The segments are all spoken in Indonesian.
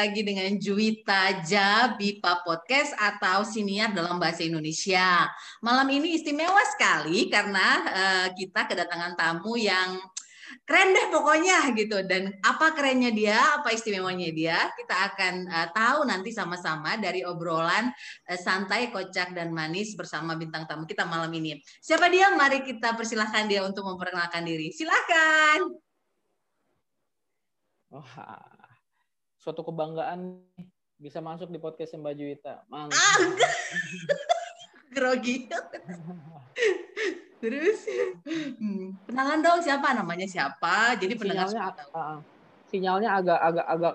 lagi dengan Juwita Jabipa Podcast atau Siniar dalam Bahasa Indonesia. Malam ini istimewa sekali karena uh, kita kedatangan tamu yang keren deh pokoknya gitu. Dan apa kerennya dia apa istimewanya dia kita akan uh, tahu nanti sama-sama dari obrolan uh, santai kocak dan manis bersama bintang tamu kita malam ini. Siapa dia? Mari kita persilahkan dia untuk memperkenalkan diri. Silakan. Wah, suatu kebanggaan bisa masuk di podcast Mbak Juwita. Mantap. Ah, grogi. Terus hmm, kenalan dong siapa namanya siapa? Jadi pendengar sinyalnya, uh, sinyalnya agak agak agak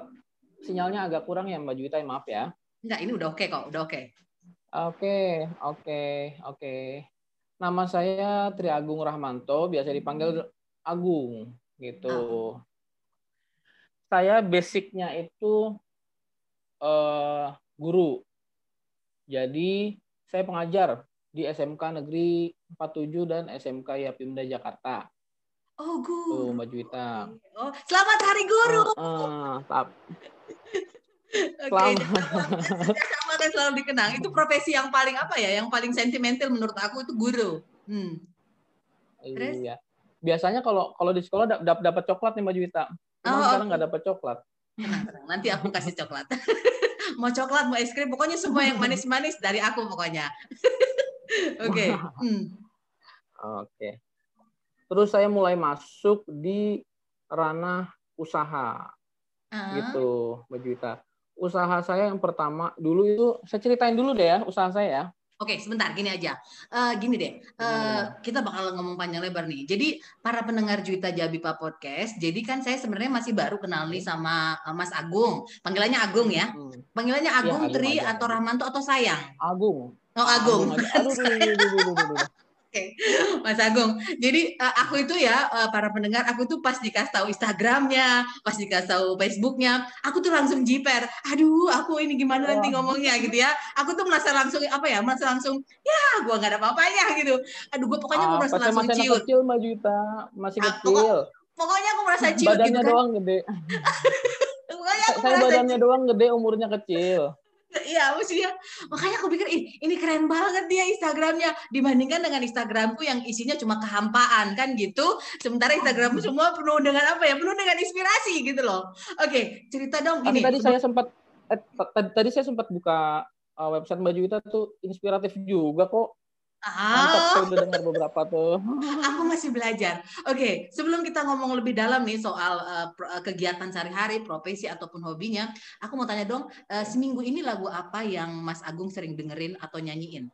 sinyalnya agak kurang ya Mbak Juwita, maaf ya. Enggak, ini udah oke okay kok, udah oke. Okay. Oke, oke, oke. Nama saya Tri Agung Rahmanto, biasa dipanggil Agung gitu. Oh. Saya basicnya itu uh, guru. Jadi saya pengajar di SMK Negeri 47 dan SMK Yapimda Jakarta. Oh, guru. Tuh, Mbak Juwita. Oh, selamat Hari Guru. Uh, uh, tap. Oke, sama kan selalu dikenang. Itu profesi yang paling apa ya? Yang paling sentimental menurut aku itu guru. Hmm. Terus? Iya. Biasanya kalau kalau di sekolah dapat dapat coklat nih Mbak Juwita. Cuma oh, sekarang nggak okay. dapat coklat. Tenang, tenang. Nanti aku kasih coklat. mau coklat, mau es krim, pokoknya semua yang manis-manis dari aku pokoknya. Oke. Hmm. Oke. Terus saya mulai masuk di ranah usaha. Uh. Gitu, Mbak Juwita. Usaha saya yang pertama dulu itu saya ceritain dulu deh ya usaha saya ya. Oke, sebentar gini aja. Uh, gini deh, uh, kita bakal ngomong panjang lebar nih. Jadi para pendengar Juwita Jabipa Podcast, jadi kan saya sebenarnya masih baru kenal nih sama uh, Mas Agung. Panggilannya Agung ya. Hmm. Panggilannya iya, Agung, ya, Tri, aja. atau Rahmanto atau Sayang? Agung. Oh Agung. Oke, Mas Agung. Jadi uh, aku itu ya uh, para pendengar, aku tuh pas dikasih tahu Instagramnya, pas dikasih tahu Facebooknya, aku tuh langsung jiper. Aduh, aku ini gimana nanti ngomongnya gitu ya. Aku tuh merasa langsung apa ya, merasa langsung ya, gua nggak ada apa-apanya gitu. Aduh, gua pokoknya aku merasa langsung masih ciut. kecil, Mbak Juta. masih ah, kecil. Pokok, pokoknya aku merasa ciut Badannya gitu kan. doang gede. pokoknya aku Saya badannya ciut. doang gede, umurnya kecil. Iya, maksudnya makanya aku pikir ini, ini keren banget dia Instagramnya dibandingkan dengan Instagramku yang isinya cuma kehampaan kan gitu. Sementara Instagramku semua penuh dengan apa ya? Penuh dengan inspirasi gitu loh. Oke, cerita dong ini. tadi saya sempat eh, tadi saya sempat buka uh, website Mbak Juwita tuh inspiratif juga kok. Mantap, saya udah dengar beberapa tuh. Aku masih belajar. Oke, okay, sebelum kita ngomong lebih dalam nih soal uh, kegiatan sehari-hari, profesi ataupun hobinya, aku mau tanya dong, uh, seminggu ini lagu apa yang Mas Agung sering dengerin atau nyanyiin?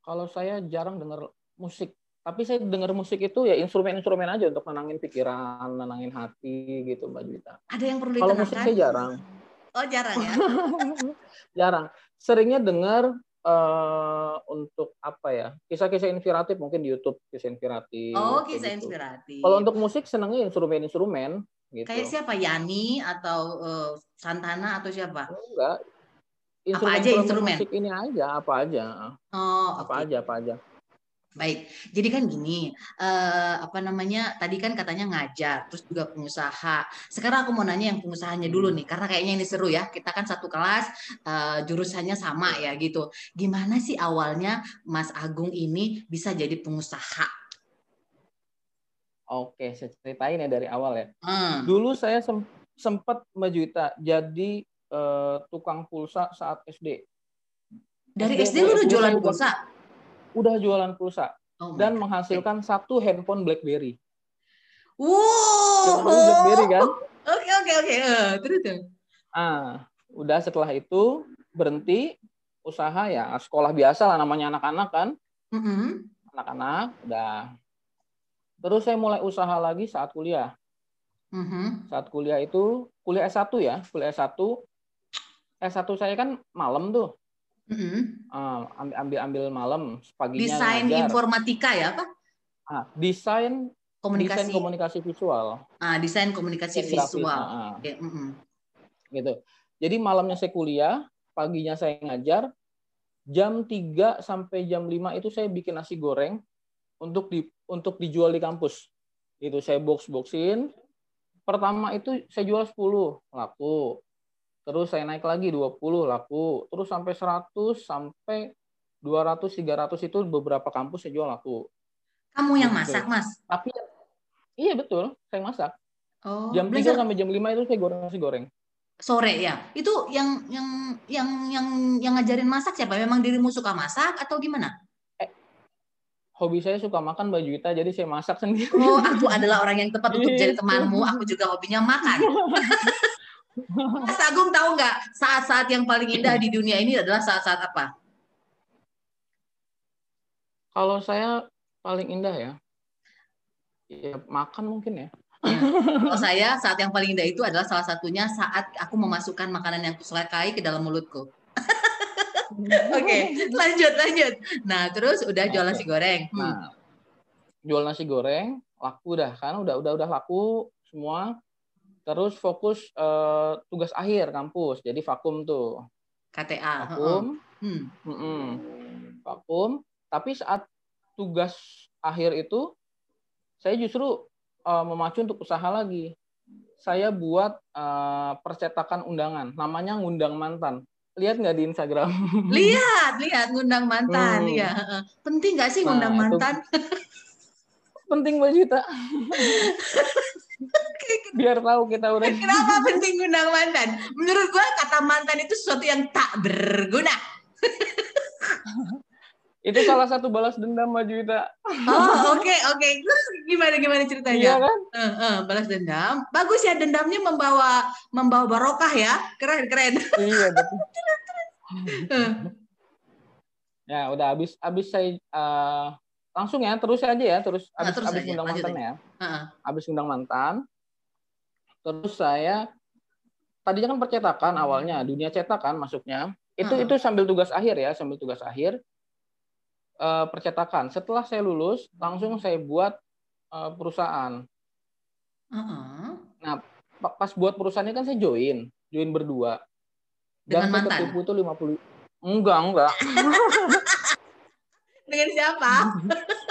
Kalau saya jarang denger musik, tapi saya denger musik itu ya instrumen-instrumen aja untuk nenangin pikiran, nenangin hati gitu Mbak Juwita. Ada yang perlu Kalau musik saya jarang. Oh jarang ya? jarang. Seringnya dengar uh, untuk apa ya kisah-kisah inspiratif mungkin di YouTube kisah inspiratif. Oh kisah gitu. inspiratif. Kalau untuk musik senangnya instrumen-instrumen. Gitu. Kayak siapa Yani atau uh, Santana atau siapa? Enggak. Instrumen, apa aja instrumen? Musik ini aja apa aja. Oh apa okay. aja apa aja. Baik, jadi kan gini, uh, apa namanya? Tadi kan katanya ngajar, terus juga pengusaha. Sekarang aku mau nanya yang pengusahanya dulu nih, karena kayaknya ini seru ya. Kita kan satu kelas, uh, jurusannya sama ya gitu. Gimana sih awalnya Mas Agung ini bisa jadi pengusaha? Oke, saya ceritain ya dari awal ya. Hmm. Dulu saya sem sempat Mbak Juwita jadi uh, tukang pulsa saat SD. Dari SD, SD lu udah jualan pulsa? Udah jualan pulsa oh dan menghasilkan okay. satu handphone BlackBerry. Wow. BlackBerry kan? Oke oke oke. Eh, terus Ah, udah setelah itu berhenti usaha ya sekolah biasa lah namanya anak-anak kan. Mm-hmm. Anak-anak udah. Terus saya mulai usaha lagi saat kuliah. Mm-hmm. Saat kuliah itu kuliah S1 ya, kuliah S1. S1 saya kan malam tuh. Mm-hmm. Uh, ambil ambil ambil malam paginya desain ngajar. informatika ya apa ah, desain komunikasi desain komunikasi visual ah desain komunikasi desain visual grafis, ah, okay. mm-hmm. gitu jadi malamnya saya kuliah paginya saya ngajar jam 3 sampai jam 5 itu saya bikin nasi goreng untuk di untuk dijual di kampus itu saya box boxin pertama itu saya jual 10 laku. Terus saya naik lagi 20 laku. Terus sampai 100 sampai 200 300 itu beberapa kampus saya jual laku. Kamu yang gitu. masak, Mas? Tapi iya betul, saya masak. Oh, jam belajar... 3 sampai jam 5 itu saya goreng nasi goreng. Sore ya. Itu yang yang yang yang yang ngajarin masak siapa? Memang dirimu suka masak atau gimana? hobi saya suka makan baju kita, jadi saya masak sendiri. Oh, aku adalah orang yang tepat untuk jadi temanmu. Aku juga hobinya makan. Mas Agung tahu nggak saat-saat yang paling indah di dunia ini adalah saat-saat apa? Kalau saya paling indah ya, ya makan mungkin ya. ya. Kalau saya saat yang paling indah itu adalah salah satunya saat aku memasukkan makanan yang kusukai ke dalam mulutku. Oke, okay, lanjut lanjut. Nah, terus udah jual nasi goreng. Hmm. Nah, jual nasi goreng laku dah kan udah udah udah laku semua. Terus fokus uh, tugas akhir kampus. Jadi vakum tuh. KTA. Vakum. Hmm. Hmm. Vakum. Tapi saat tugas akhir itu saya justru uh, memacu untuk usaha lagi. Saya buat uh, percetakan undangan, namanya ngundang mantan lihat nggak di Instagram? Lihat, lihat ngundang mantan, hmm. ya. Penting nggak sih ngundang nah, mantan? penting Mbak Juta. Biar tahu kita udah. Kenapa penting ngundang mantan? Menurut gua kata mantan itu sesuatu yang tak berguna. itu salah satu balas dendam Mbak Juwita. Oh oke okay, oke. Okay. Terus gimana gimana ceritanya? Iya kan? Uh, uh, balas dendam. Bagus ya dendamnya membawa membawa barokah ya. Keren keren. Iya betul. ya udah habis habis saya uh, langsung ya terus aja ya terus nah, habis, terus habis undang mantan ya. Uh-uh. Habis undang mantan. Terus saya tadinya kan percetakan awalnya dunia cetakan masuknya. Itu uh-huh. itu sambil tugas akhir ya, sambil tugas akhir uh, percetakan. Setelah saya lulus, langsung saya buat uh, perusahaan. Uh-uh. Nah, pas buat perusahaannya kan saya join, join berdua. Dan Dengan mantan? ketipu tuh 50 Enggak, enggak. Dengan siapa?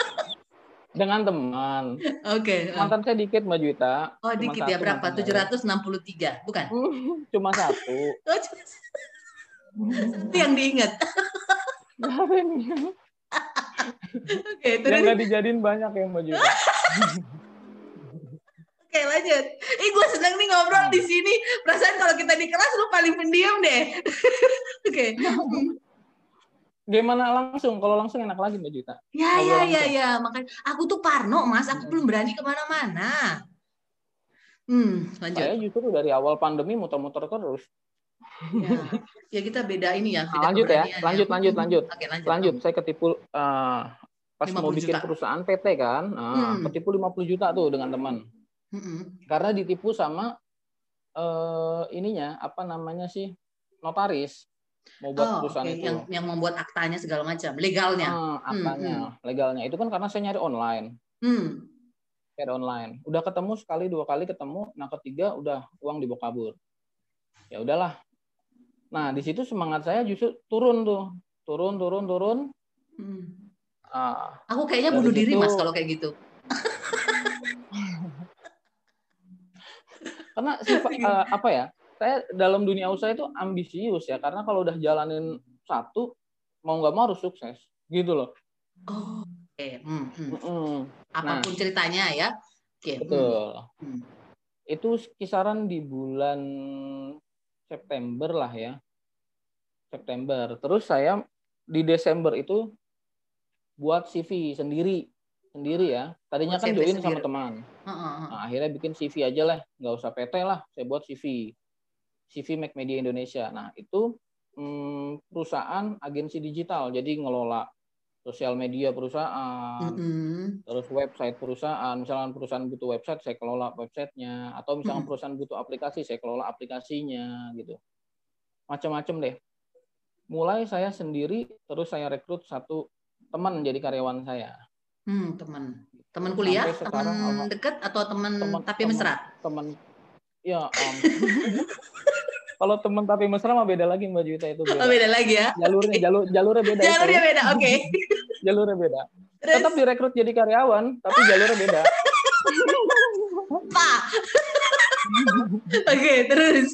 Dengan teman. Oke. Okay. Mantan saya dikit Mbak Juwita. Oh, cuma dikit ya berapa? 763, bukan? cuma satu. Oh, cuma satu yang diingat. Oke, terus. Yang nggak dijadiin banyak yang baju. Oke, lanjut. Ih, gue seneng nih ngobrol di sini. Perasaan kalau kita di kelas lu paling pendiam deh. Oke. Gimana langsung? Kalau langsung enak lagi Mbak Juta. Ya, ya, ya, ya. Makanya aku tuh parno, Mas. Aku belum berani ke mana-mana. Hmm, lanjut. Saya justru dari awal pandemi muter-muter terus. Ya, ya kita beda ini ya. Beda lanjut ya, lanjut, lanjut, lanjut. Oke, lanjut. Lanjut, saya ketipu uh, pas mau bikin juta. perusahaan PT kan, uh, hmm. ketipu 50 juta tuh dengan teman. Hmm. Karena ditipu sama uh, ininya apa namanya sih notaris mau buat oh, perusahaan okay. itu yang yang membuat aktanya segala macam legalnya uh, aktanya hmm, hmm. legalnya itu kan karena saya nyari online hmm. nyari online udah ketemu sekali dua kali ketemu nah ketiga udah uang dibawa kabur ya udahlah Nah, di situ semangat saya justru turun tuh, turun, turun, turun. Hmm. Uh, Aku kayaknya bunuh diri mas kalau kayak gitu. karena sifat uh, apa ya? Saya dalam dunia usaha itu ambisius ya, karena kalau udah jalanin satu, mau nggak mau harus sukses, gitu loh. Oh, oke. Okay. Hmm, hmm. Hmm. Apa pun nah, ceritanya ya. Okay. Betul. Hmm. Itu kisaran di bulan September lah ya. September. Terus saya di Desember itu buat CV sendiri sendiri ya. Tadinya buat kan join sama teman. Nah, akhirnya bikin CV aja lah, nggak usah PT lah. Saya buat CV, CV Mac Media Indonesia. Nah itu hmm, perusahaan agensi digital, jadi ngelola sosial media perusahaan, mm -hmm. terus website perusahaan. Misalnya perusahaan butuh website, saya kelola websitenya. Atau misalnya mm -hmm. perusahaan butuh aplikasi, saya kelola aplikasinya gitu. Macam-macam deh. Mulai saya sendiri, terus saya rekrut satu teman jadi karyawan saya. Hmm, teman. Teman kuliah, teman dekat atau teman tapi mesra? Teman. Ya, um, Kalau teman tapi mesra mah beda lagi Mbak Juwita itu. Beda. Oh, beda lagi ya. Jalurnya jalur jalurnya beda. Jalurnya itu. beda, oke. Okay. jalurnya beda. Terus? Tetap direkrut jadi karyawan, tapi jalurnya beda. Pak. Oke, terus.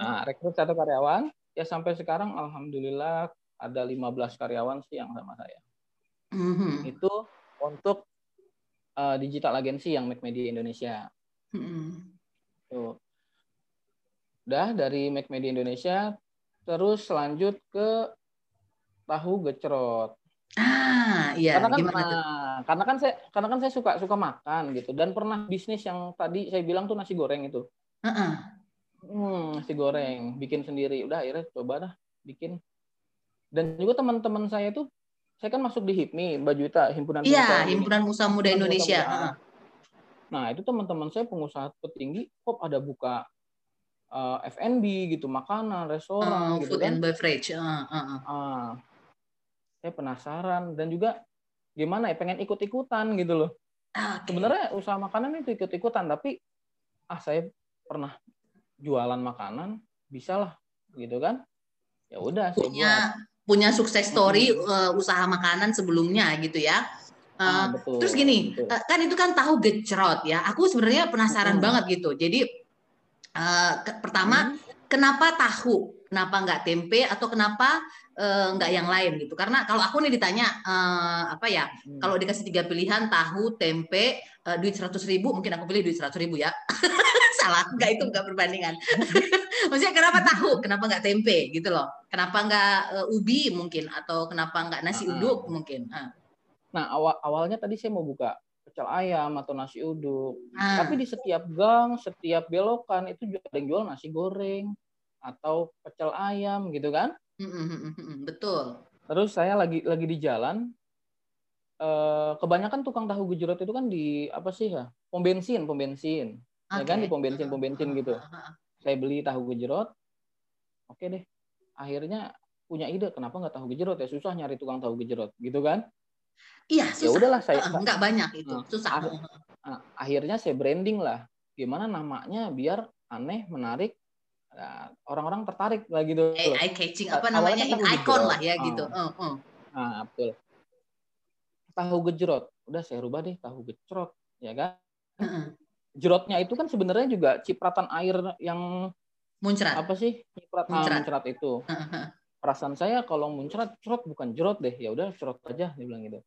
nah, rekrut satu karyawan, ya sampai sekarang alhamdulillah ada 15 karyawan sih yang sama saya. Mm-hmm. Itu untuk uh, digital agency yang Make Media Indonesia. Mm-hmm. Tuh. Udah dari Make Media Indonesia, terus lanjut ke tahu gecrot. Ah, iya. Karena kan, nah, karena kan saya karena kan saya suka suka makan gitu dan pernah bisnis yang tadi saya bilang tuh nasi goreng itu. Uh-uh. Hmm, nasi goreng, bikin sendiri. Udah akhirnya coba dah bikin. Dan juga teman-teman saya tuh saya kan masuk di HIPMI, Mbak Juwita, Himpunan Iya, Himpunan Musa Muda Indonesia. Muda. Nah, itu teman-teman saya pengusaha petinggi kok ada buka uh, eh, F&B gitu, makanan, restoran uh, gitu food kan. and beverage. Uh, uh, uh. Uh, saya penasaran dan juga gimana ya pengen ikut-ikutan gitu loh. Okay. Sebenarnya usaha makanan itu ikut-ikutan tapi ah saya pernah jualan makanan bisa lah gitu kan. Ya udah punya buat. punya sukses story hmm. uh, usaha makanan sebelumnya gitu ya. Uh, ah, betul, terus gini, betul. kan itu kan tahu gecrot ya. Aku sebenarnya penasaran hmm. banget gitu. Jadi uh, ke, pertama hmm. kenapa tahu? Kenapa nggak tempe atau kenapa uh, nggak yang lain gitu karena kalau aku nih ditanya uh, apa ya hmm. kalau dikasih tiga pilihan tahu tempe uh, duit seratus ribu mungkin aku pilih duit seratus ribu ya salah nggak itu nggak perbandingan maksudnya kenapa tahu kenapa nggak tempe gitu loh kenapa nggak uh, ubi mungkin atau kenapa nggak nasi uduk mungkin uh. nah awal awalnya tadi saya mau buka pecel ayam atau nasi uduk ah. tapi di setiap gang setiap belokan itu juga ada yang jual nasi goreng atau pecel ayam gitu kan betul. Terus saya lagi lagi di jalan. Eh, kebanyakan tukang tahu gejrot itu kan di apa sih ya? Pom bensin, pom bensin. Okay. Ya kan di pom bensin, pom bensin gitu. Saya beli tahu gejrot. Oke deh. Akhirnya punya ide kenapa nggak tahu gejrot ya susah nyari tukang tahu gejrot gitu kan iya ya susah ya udahlah saya nggak banyak itu nah, susah nah, akhirnya saya branding lah gimana namanya biar aneh menarik Nah, orang-orang tertarik lah gitu. Eh, eye catching apa namanya kan icon lah ya gitu. Uh, uh. Nah, betul. Tahu gejrot. Udah saya rubah deh tahu gejrot, ya kan? Uh-uh. Jerotnya itu kan sebenarnya juga cipratan air yang muncrat. Apa sih? Ciprat muncrat, muncrat itu. Uh-huh. Perasaan saya kalau muncrat, cerot bukan jerot deh. Ya udah cerot aja dia bilang gitu.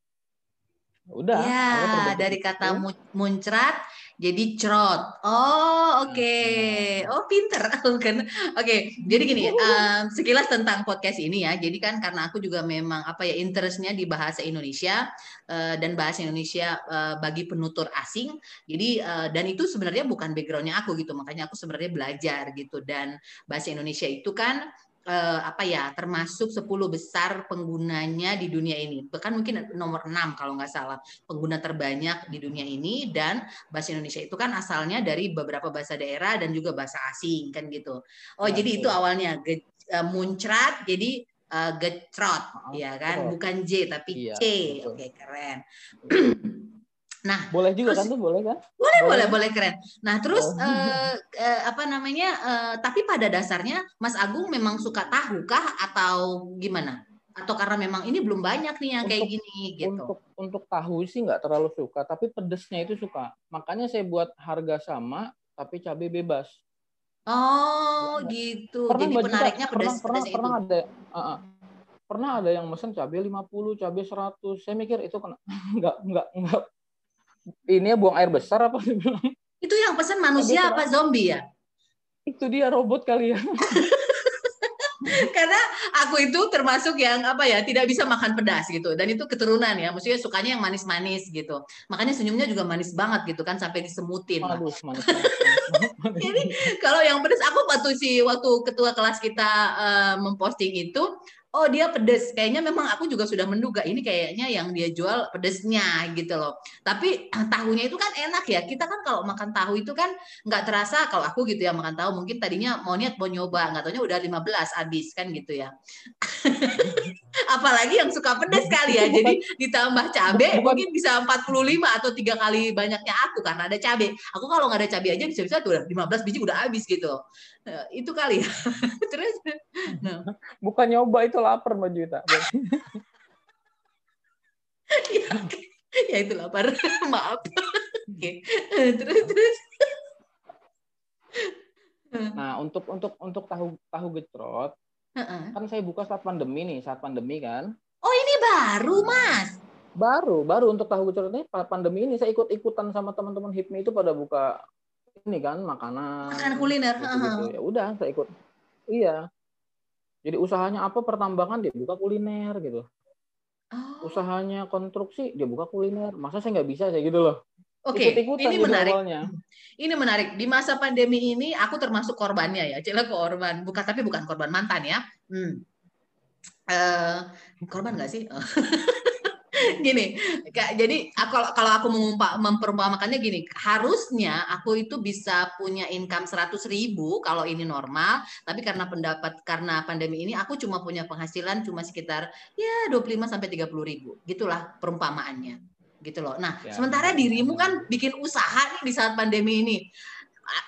Udah. Ya, dari kata muncrat jadi cerot. Oh, oke. Okay. Oh, pinter. Oke, okay. jadi gini, um, sekilas tentang podcast ini ya. Jadi kan karena aku juga memang apa ya interestnya di bahasa Indonesia uh, dan bahasa Indonesia uh, bagi penutur asing. Jadi uh, dan itu sebenarnya bukan backgroundnya aku gitu. Makanya aku sebenarnya belajar gitu. Dan bahasa Indonesia itu kan eh, apa ya termasuk 10 besar penggunanya di dunia ini. Bahkan mungkin nomor 6 kalau nggak salah pengguna terbanyak di dunia ini. Dan bahasa Indonesia itu kan asalnya dari beberapa bahasa daerah dan juga bahasa asing kan gitu. Oh ya, jadi itu awalnya ge, uh, muncrat jadi uh, gecrot. Oh, ya kan? bukan J tapi iya, C. oke okay, keren Nah, boleh juga terus, kan tuh, boleh kan? Boleh, boleh, boleh keren. Nah, terus oh. uh, uh, apa namanya? Uh, tapi pada dasarnya Mas Agung memang suka tahu kah atau gimana? Atau karena memang ini belum banyak nih yang untuk, kayak gini gitu? Untuk untuk tahu sih nggak terlalu suka, tapi pedesnya itu suka. Makanya saya buat harga sama tapi cabai bebas. Oh, ya. gitu. Pernah Jadi penariknya pedas, pernah, pernah, itu. Pernah ada uh, uh, pernah ada yang mesen cabai 50, cabai 100. Saya mikir itu kena nggak nggak nggak ini buang air besar apa Itu yang pesan manusia apa zombie ya? Itu dia robot kali ya. Karena aku itu termasuk yang apa ya tidak bisa makan pedas gitu dan itu keturunan ya, maksudnya sukanya yang manis-manis gitu. Makanya senyumnya juga manis banget gitu kan sampai disemutin. Aduh, manis, Jadi kalau yang pedas aku waktu si waktu ketua kelas kita uh, memposting itu oh dia pedes. Kayaknya memang aku juga sudah menduga ini kayaknya yang dia jual pedesnya gitu loh. Tapi tahunya itu kan enak ya. Kita kan kalau makan tahu itu kan nggak terasa kalau aku gitu ya makan tahu mungkin tadinya mau niat mau nyoba nggak taunya udah 15 habis kan gitu ya apalagi yang suka pedes kali ya jadi ditambah cabe mungkin bisa 45 atau tiga kali banyaknya aku karena ada cabe aku kalau nggak ada cabe aja bisa-bisa tuh 15 biji udah habis gitu Eh, itu kali ya. Terus nah. bukan nyoba itu lapar Mbak Juta. ya, ya itu lapar. Maaf. Oke. Terus terus Hmm. Nah, untuk untuk untuk tahu tahu gecrot, uh-uh. kan saya buka saat pandemi nih, saat pandemi kan. Oh, ini baru, Mas. Baru, baru untuk tahu gecrot ini pandemi ini saya ikut-ikutan sama teman-teman HIPMI itu pada buka ini kan makanan. Makanan kuliner. Gitu, gitu. Ya udah, saya ikut. Iya. Jadi usahanya apa pertambangan dia buka kuliner gitu. Oh. Usahanya konstruksi dia buka kuliner. Masa saya nggak bisa saya gitu loh. Oke, okay, ini menarik. Awalnya. Ini menarik. Di masa pandemi ini aku termasuk korbannya ya. Cila korban, bukan tapi bukan korban mantan ya. Hmm. Uh, korban nggak sih? gini, jadi kalau kalau aku memperumpamakannya gini, harusnya aku itu bisa punya income 100 ribu kalau ini normal, tapi karena pendapat karena pandemi ini aku cuma punya penghasilan cuma sekitar ya 25 sampai 30 ribu, gitulah perumpamaannya gitu loh. Nah, ya, sementara dirimu kan bikin usaha nih di saat pandemi ini.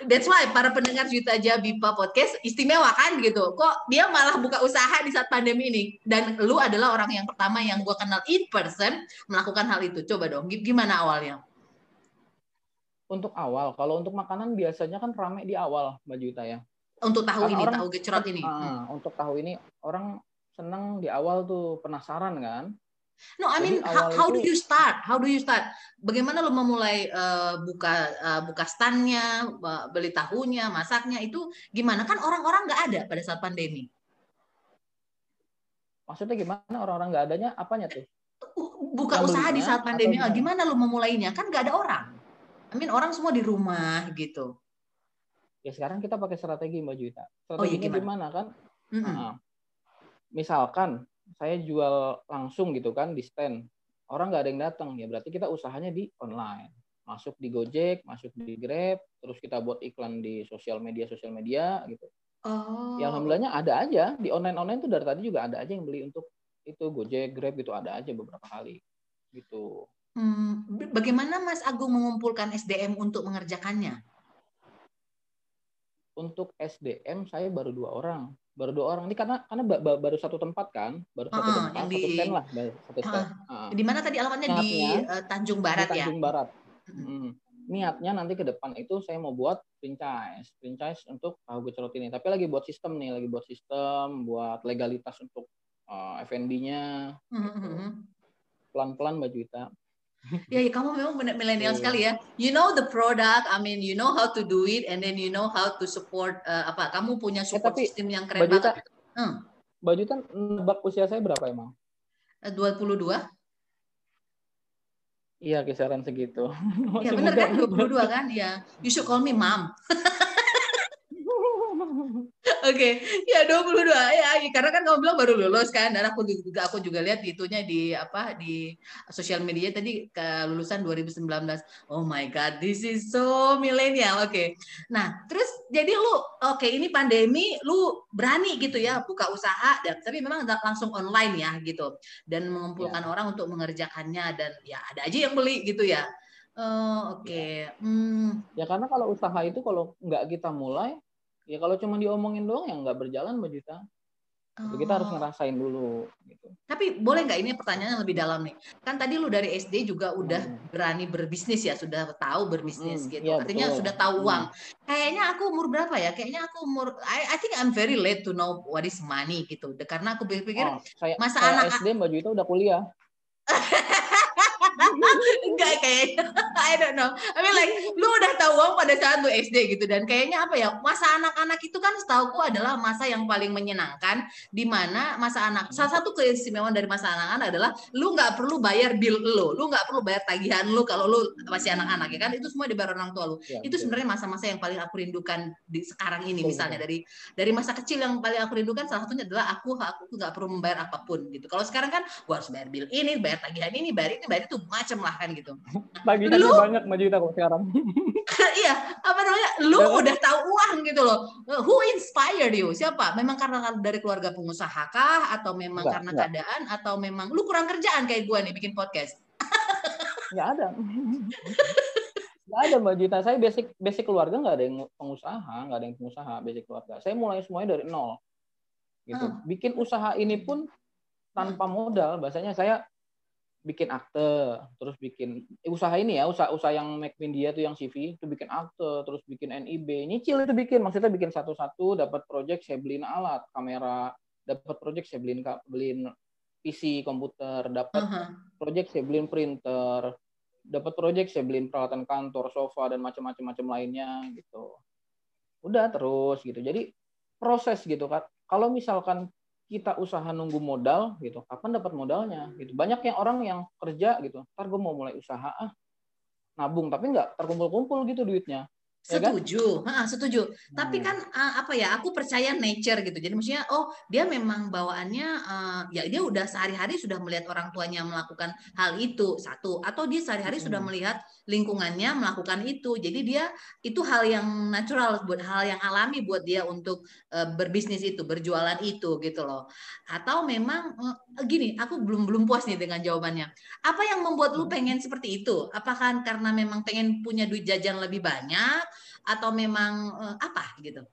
That's why para pendengar Juta Aja Bipa Podcast istimewa kan gitu. Kok dia malah buka usaha di saat pandemi ini. Dan lu adalah orang yang pertama yang gue kenal in person melakukan hal itu. Coba dong, gimana awalnya? Untuk awal, kalau untuk makanan biasanya kan ramai di awal Mbak Juta ya. Untuk tahu kan ini, orang, tahu gecrot ini. Uh, hmm. Untuk tahu ini orang seneng di awal tuh penasaran kan No, I mean how, how do you start? How do you start? Bagaimana lo memulai uh, buka uh, buka standnya, uh, beli tahunya, masaknya itu gimana? Kan orang-orang nggak ada pada saat pandemi. Maksudnya gimana orang-orang nggak adanya? Apanya tuh? Buka Yang usaha di saat pandemi. Gimana? gimana lo memulainya? Kan nggak ada orang. I mean orang semua di rumah gitu. Ya sekarang kita pakai strategi Mbak Juwita. Strategi oh, iya, gimana? gimana kan? Mm -hmm. nah, misalkan saya jual langsung gitu kan di stand. Orang nggak ada yang datang ya berarti kita usahanya di online. Masuk di Gojek masuk di Grab terus kita buat iklan di sosial media sosial media gitu. Oh. ya alhamdulillahnya ada aja. Di online online tuh dari tadi juga ada aja yang beli untuk itu Gojek Grab gitu ada aja beberapa kali gitu. Hmm, bagaimana Mas Agung mengumpulkan SDM untuk mengerjakannya? Untuk SDM saya baru dua orang baru dua orang. Ini karena karena baru satu tempat kan? Baru satu uh, tempat. Di, satu stand lah satu stand. Uh, uh. di mana tadi alamatnya? Di uh, Tanjung Barat di ya? Tanjung Barat. Hmm. niatnya nanti ke depan itu saya mau buat franchise. Franchise untuk tahu gecrot ini. Tapi lagi buat sistem nih lagi buat sistem buat legalitas untuk uh, F&B-nya uh, pelan-pelan Mbak Juwita ya, ya kamu memang benar milenial sekali ya. You know the product, I mean you know how to do it, and then you know how to support uh, apa? Kamu punya eh, support eh, system yang keren Baju banget. Hmm. Baju kan nebak usia saya berapa emang? Eh, dua puluh dua. Iya kisaran segitu. Iya benar kan 22 kan? Ya. You should call me mom. Oke, okay. ya 22 ya, karena kan kamu bilang baru lulus kan, dan aku juga aku juga lihat itunya di apa di sosial media tadi ke lulusan 2019. Oh my god, this is so milenial. Oke, okay. nah terus jadi lu oke okay, ini pandemi, lu berani gitu ya buka usaha, dan tapi memang langsung online ya gitu, dan mengumpulkan ya. orang untuk mengerjakannya dan ya ada aja yang beli gitu ya. Oh, oke. Okay. Ya. Hmm. ya karena kalau usaha itu kalau nggak kita mulai ya kalau cuma diomongin doang ya nggak berjalan mbak Juta oh. kita harus oh. ngerasain dulu gitu. tapi boleh nggak ini pertanyaan yang lebih dalam nih kan tadi lu dari SD juga udah hmm. berani berbisnis ya sudah tahu berbisnis hmm, gitu ya, artinya betul. sudah tahu hmm. uang kayaknya aku umur berapa ya kayaknya aku umur I, I think I'm very late to know what is money gitu karena aku pikir oh, saya, masa saya anak SD mbak Juta udah kuliah Enggak kayaknya. I don't know. I mean like lu udah tahu uang pada saat lu SD gitu dan kayaknya apa ya? Masa anak-anak itu kan setahuku adalah masa yang paling menyenangkan di mana masa anak salah satu keistimewaan dari masa anak-anak adalah lu nggak perlu bayar bill lu, lu nggak perlu bayar tagihan lu kalau lu masih anak-anak ya kan itu semua dibayar orang tua lu. Ya, itu sebenarnya masa-masa yang paling aku rindukan di sekarang ini misalnya dari dari masa kecil yang paling aku rindukan salah satunya adalah aku aku nggak perlu membayar apa pun gitu. Kalau sekarang kan gua harus bayar bill ini, bayar tagihan ini, bayar ini, bayar itu macam lah kan gitu. Tagihannya lu, banyak maju kita kok sekarang. iya, apa namanya? Lu ya, udah tahu uang gitu loh. Who inspired you? Siapa? Memang karena dari keluarga pengusaha kah atau memang enggak, karena enggak. keadaan atau memang lu kurang kerjaan kayak gua nih bikin podcast? Enggak ada. Enggak ada Mbak Jita. Saya basic basic keluarga nggak ada yang pengusaha, nggak ada yang pengusaha basic keluarga. Saya mulai semuanya dari nol. Gitu. Hmm. Bikin usaha ini pun tanpa modal. Bahasanya saya bikin akte, terus bikin eh, usaha ini ya, usaha usaha yang make media tuh yang CV itu bikin akte, terus bikin NIB, nyicil itu bikin, maksudnya bikin satu-satu, dapat project saya beliin alat, kamera, dapat project saya beliin beliin PC, komputer, dapat uh-huh. project saya beliin printer, dapat project saya beliin peralatan kantor, sofa dan macam-macam macam lainnya gitu. Udah terus gitu. Jadi proses gitu kan. Kalau misalkan kita usaha nunggu modal gitu. Kapan dapat modalnya? Gitu. Banyak yang orang yang kerja gitu. Ntar gue mau mulai usaha ah nabung. Tapi nggak terkumpul-kumpul gitu duitnya Setuju, ya kan? ha, setuju. Hmm. Tapi kan uh, apa ya? Aku percaya nature gitu. Jadi maksudnya, oh dia memang bawaannya, uh, ya dia udah sehari-hari sudah melihat orang tuanya melakukan hal itu satu, atau dia sehari-hari hmm. sudah melihat lingkungannya melakukan itu. Jadi dia itu hal yang natural buat hal yang alami buat dia untuk uh, berbisnis itu, berjualan itu gitu loh. Atau memang uh, gini, aku belum belum puas nih dengan jawabannya. Apa yang membuat lu pengen seperti itu? Apakah karena memang pengen punya duit jajan lebih banyak? Atau memang uh, apa gitu?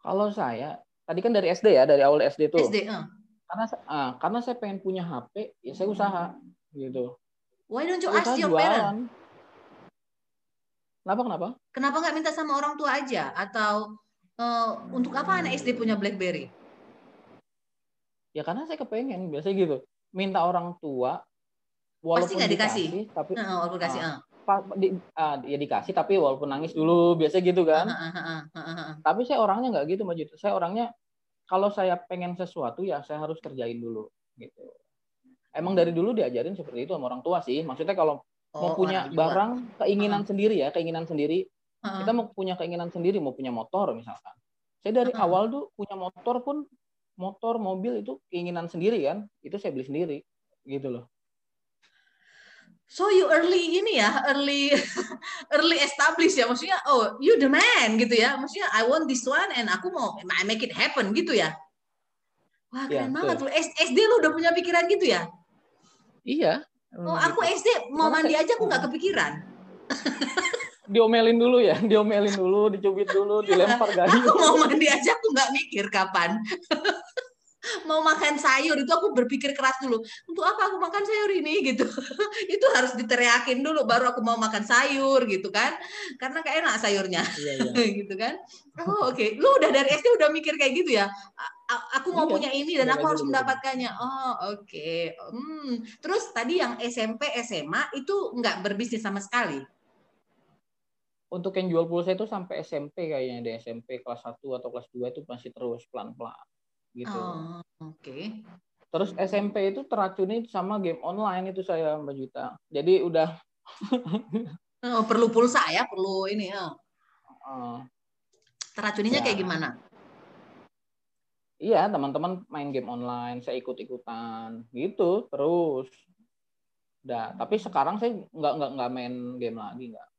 Kalau saya tadi kan dari SD ya, dari awal SD tuh. SD, uh. Karena uh, karena saya pengen punya HP, ya saya usaha gitu. Why don't you ask your parents? Kenapa kenapa? Kenapa nggak minta sama orang tua aja atau uh, untuk apa anak SD punya BlackBerry? Ya karena saya kepengen biasanya gitu. Minta orang tua walaupun Pasti nggak dikasih, dikasih, tapi uh, walaupun dikasih, uh di, uh, ya dikasih tapi walaupun nangis dulu biasa gitu kan. tapi saya orangnya nggak gitu Mbak Saya orangnya kalau saya pengen sesuatu ya saya harus kerjain dulu gitu. Emang dari dulu diajarin seperti itu sama orang tua sih. Maksudnya kalau oh, mau punya barang keinginan sendiri ya, keinginan sendiri. Kita mau punya keinginan sendiri, mau punya motor misalkan. Saya dari awal tuh punya motor pun motor, mobil itu keinginan sendiri kan. Itu saya beli sendiri gitu loh so you early ini ya early early establish ya. Maksudnya oh you the man gitu ya. Maksudnya I want this one and aku mau I make it happen gitu ya. Wah keren ya, banget lu SD lu udah punya pikiran gitu ya? Iya. Oh aku gitu. SD mau mandi aja aku nggak kepikiran. Diomelin dulu ya diomelin dulu dicubit dulu dilempar gaji aku mau mandi aja aku nggak mikir kapan mau makan sayur itu aku berpikir keras dulu. Untuk apa aku makan sayur ini gitu. Itu harus diteriakin dulu baru aku mau makan sayur gitu kan. Karena kayak enak sayurnya. Iya, iya. gitu kan. Oh oke. Okay. lu udah dari SD udah mikir kayak gitu ya? Aku mau iya, punya ini dan aku harus mendapatkannya. Oh oke. Okay. hmm. terus tadi yang SMP SMA itu nggak berbisnis sama sekali? Untuk yang jual pulsa itu sampai SMP kayaknya di SMP kelas 1 atau kelas 2 itu masih terus pelan-pelan gitu. Oh, oke. Okay. Terus SMP itu teracuni sama game online itu saya Mbak Juta. Jadi udah oh, perlu pulsa ya, perlu ini ya. Uh, Teracuninya ya. kayak gimana? Iya, teman-teman main game online, saya ikut-ikutan gitu terus. Udah, tapi sekarang saya nggak nggak nggak main game lagi nggak.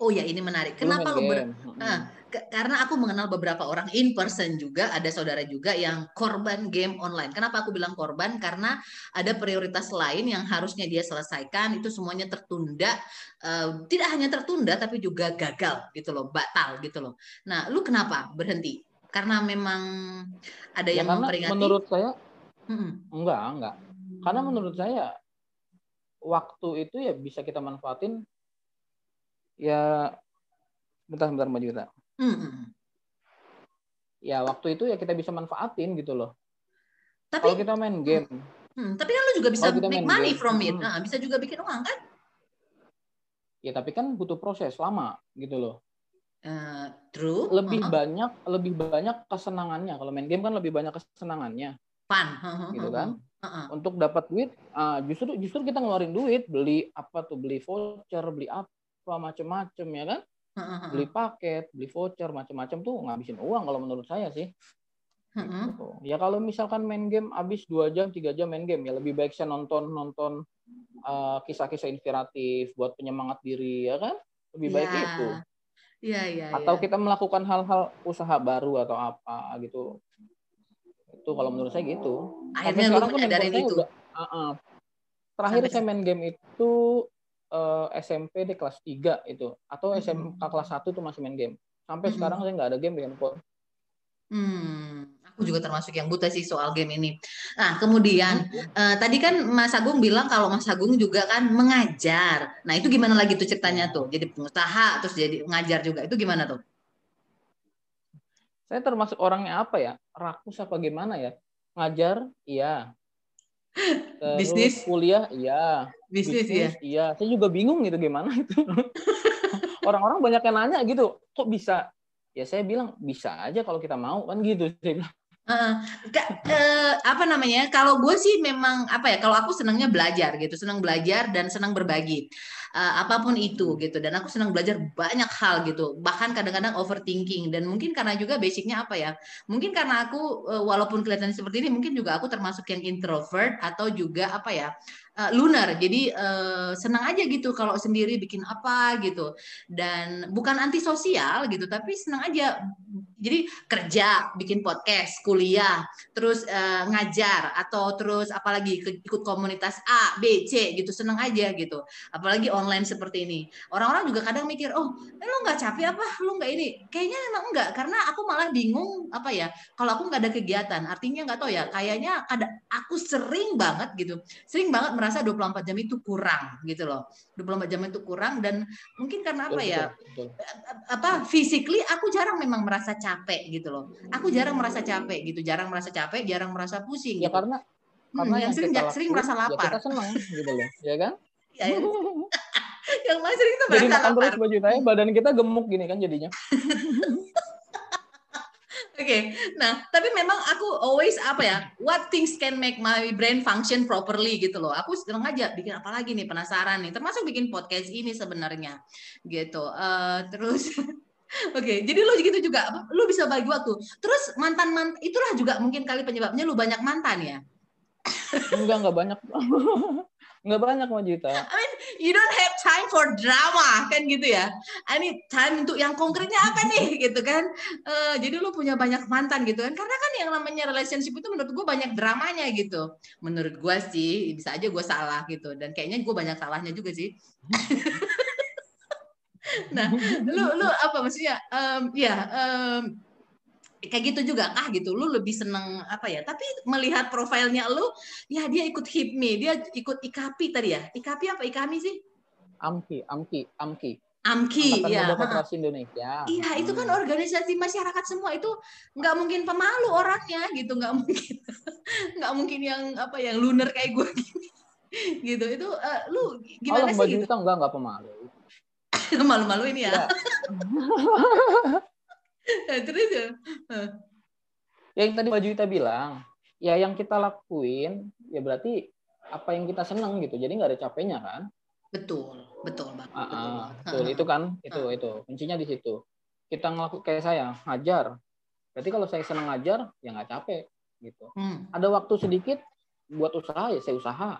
Oh ya ini menarik. Kenapa lo ber... Nah, ke karena aku mengenal beberapa orang in person juga, ada saudara juga yang korban game online. Kenapa aku bilang korban? Karena ada prioritas lain yang harusnya dia selesaikan itu semuanya tertunda. Uh, tidak hanya tertunda tapi juga gagal gitu loh, batal gitu loh. Nah, lu kenapa berhenti? Karena memang ada ya, yang memperingati. Menurut saya hmm. enggak, enggak. Karena menurut saya waktu itu ya bisa kita manfaatin ya bentar bentar mbak Juta. Hmm. Ya waktu itu ya kita bisa manfaatin gitu loh. Tapi kalau kita main game. Hmm, tapi kan lu juga bisa make money game, from it. Hmm. Nah, bisa juga bikin uang kan? Ya tapi kan butuh proses lama gitu loh. Uh, true. Lebih uh -huh. banyak lebih banyak kesenangannya. Kalau main game kan lebih banyak kesenangannya. Fun. Uh -huh. Gitu kan? Uh -huh. Untuk dapat duit, uh, justru justru kita ngeluarin duit, beli apa tuh, beli voucher, beli apa apa macem-macem ya kan? Beli paket beli voucher macem-macem tuh ngabisin uang kalau menurut saya sih. Gitu. ya kalau misalkan main game habis dua jam tiga jam main game ya lebih baik saya nonton nonton uh, kisah-kisah inspiratif buat penyemangat diri ya kan? Lebih baik ya. itu. Ya, ya, atau ya. kita melakukan hal-hal usaha baru atau apa gitu. Itu kalau menurut saya gitu. Akhirnya menyadari itu. udah, uh -uh. terakhir Sampai saya main game itu uh, eh, SMP di kelas 3 itu atau SMK kelas 1 tuh masih main game. Sampai hmm. sekarang saya nggak ada game di handphone. Hmm, aku juga termasuk yang buta sih soal game ini. Nah, kemudian uh, tadi kan Mas Agung bilang kalau Mas Agung juga kan mengajar. Nah, itu gimana lagi tuh ceritanya tuh? Jadi pengusaha terus jadi mengajar juga. Itu gimana tuh? Saya termasuk orangnya apa ya? Rakus apa gimana ya? Ngajar, iya. Terus bisnis kuliah, iya. Bisnis, bisnis iya. Iya. Saya juga bingung gitu gimana itu. Orang-orang banyak yang nanya gitu, kok bisa? Ya saya bilang bisa aja kalau kita mau kan gitu. Saya bilang Uh, uh, apa namanya? Kalau gue sih memang apa ya? Kalau aku senangnya belajar gitu, senang belajar dan senang berbagi uh, apa pun itu gitu. Dan aku senang belajar banyak hal gitu. Bahkan kadang-kadang overthinking dan mungkin karena juga basicnya apa ya? Mungkin karena aku uh, walaupun kelihatan seperti ini, mungkin juga aku termasuk yang introvert atau juga apa ya? Uh, lunar. Jadi uh, senang aja gitu kalau sendiri bikin apa gitu. Dan bukan antisosial gitu, tapi senang aja. Jadi kerja, bikin podcast, kuliah, terus uh, ngajar atau terus apalagi ikut komunitas A, B, C gitu, senang aja gitu. Apalagi online seperti ini. Orang-orang juga kadang mikir, "Oh, lo nggak capek apa? Lo nggak ini?" Kayaknya emang enggak karena aku malah bingung apa ya, kalau aku nggak ada kegiatan. Artinya nggak tahu ya, kayaknya ada aku sering banget gitu. Sering banget merasa 24 jam itu kurang gitu loh. 24 jam itu kurang dan mungkin karena apa ya? Betul, Apa physically aku jarang memang merasa capek gitu loh. Aku jarang merasa capek gitu, jarang merasa capek, jarang merasa pusing. Ya gitu. karena hmm, karena yang, sering lakuin, sering merasa lapar. Ya kita senang gitu loh, ya kan? ya, ya. yang masih sering itu merasa Jadi makan lapar. terus baju badan kita gemuk gini kan jadinya. Okay. nah tapi memang aku always apa ya, what things can make my brain function properly gitu loh. Aku sedang aja bikin apa lagi nih penasaran nih, termasuk bikin podcast ini sebenarnya gitu. Uh, terus Oke, okay, jadi lu gitu juga, lu bisa bagi waktu. Terus mantan mantan itulah juga mungkin kali penyebabnya lu banyak mantan ya? Enggak, enggak banyak. Nggak banyak Mbak Juta. I mean, you don't have time for drama kan gitu ya. I mean, time untuk yang konkretnya apa nih gitu kan. Uh, jadi lu punya banyak mantan gitu kan. Karena kan yang namanya relationship itu menurut gue banyak dramanya gitu. Menurut gue sih bisa aja gue salah gitu. Dan kayaknya gue banyak salahnya juga sih. nah, lu lu apa maksudnya? Um, ya, um, kayak gitu juga kah gitu lu lebih seneng apa ya tapi melihat profilnya lu ya dia ikut hipmi dia ikut ikapi tadi ya ikapi apa ikami sih amki amki amki Amki, ya. Indonesia. Iya, itu kan hmm. organisasi masyarakat semua itu nggak mungkin pemalu orangnya gitu, nggak mungkin, nggak mungkin yang apa yang lunar kayak gue gini, gitu. Itu uh, lu gimana oh, sih? gitu? enggak nggak pemalu. Malu-malu ini ya. ya. Terus ya. Yang tadi Mbak Juwita bilang, ya yang kita lakuin ya berarti apa yang kita senang gitu. Jadi nggak ada capeknya kan? Betul, betul Bang. Uh, uh, betul. itu kan, itu uh. itu kuncinya di situ. Kita ngelakuin kayak saya ngajar. Berarti kalau saya senang ngajar, ya nggak capek gitu. Hmm. Ada waktu sedikit buat usaha ya saya usaha,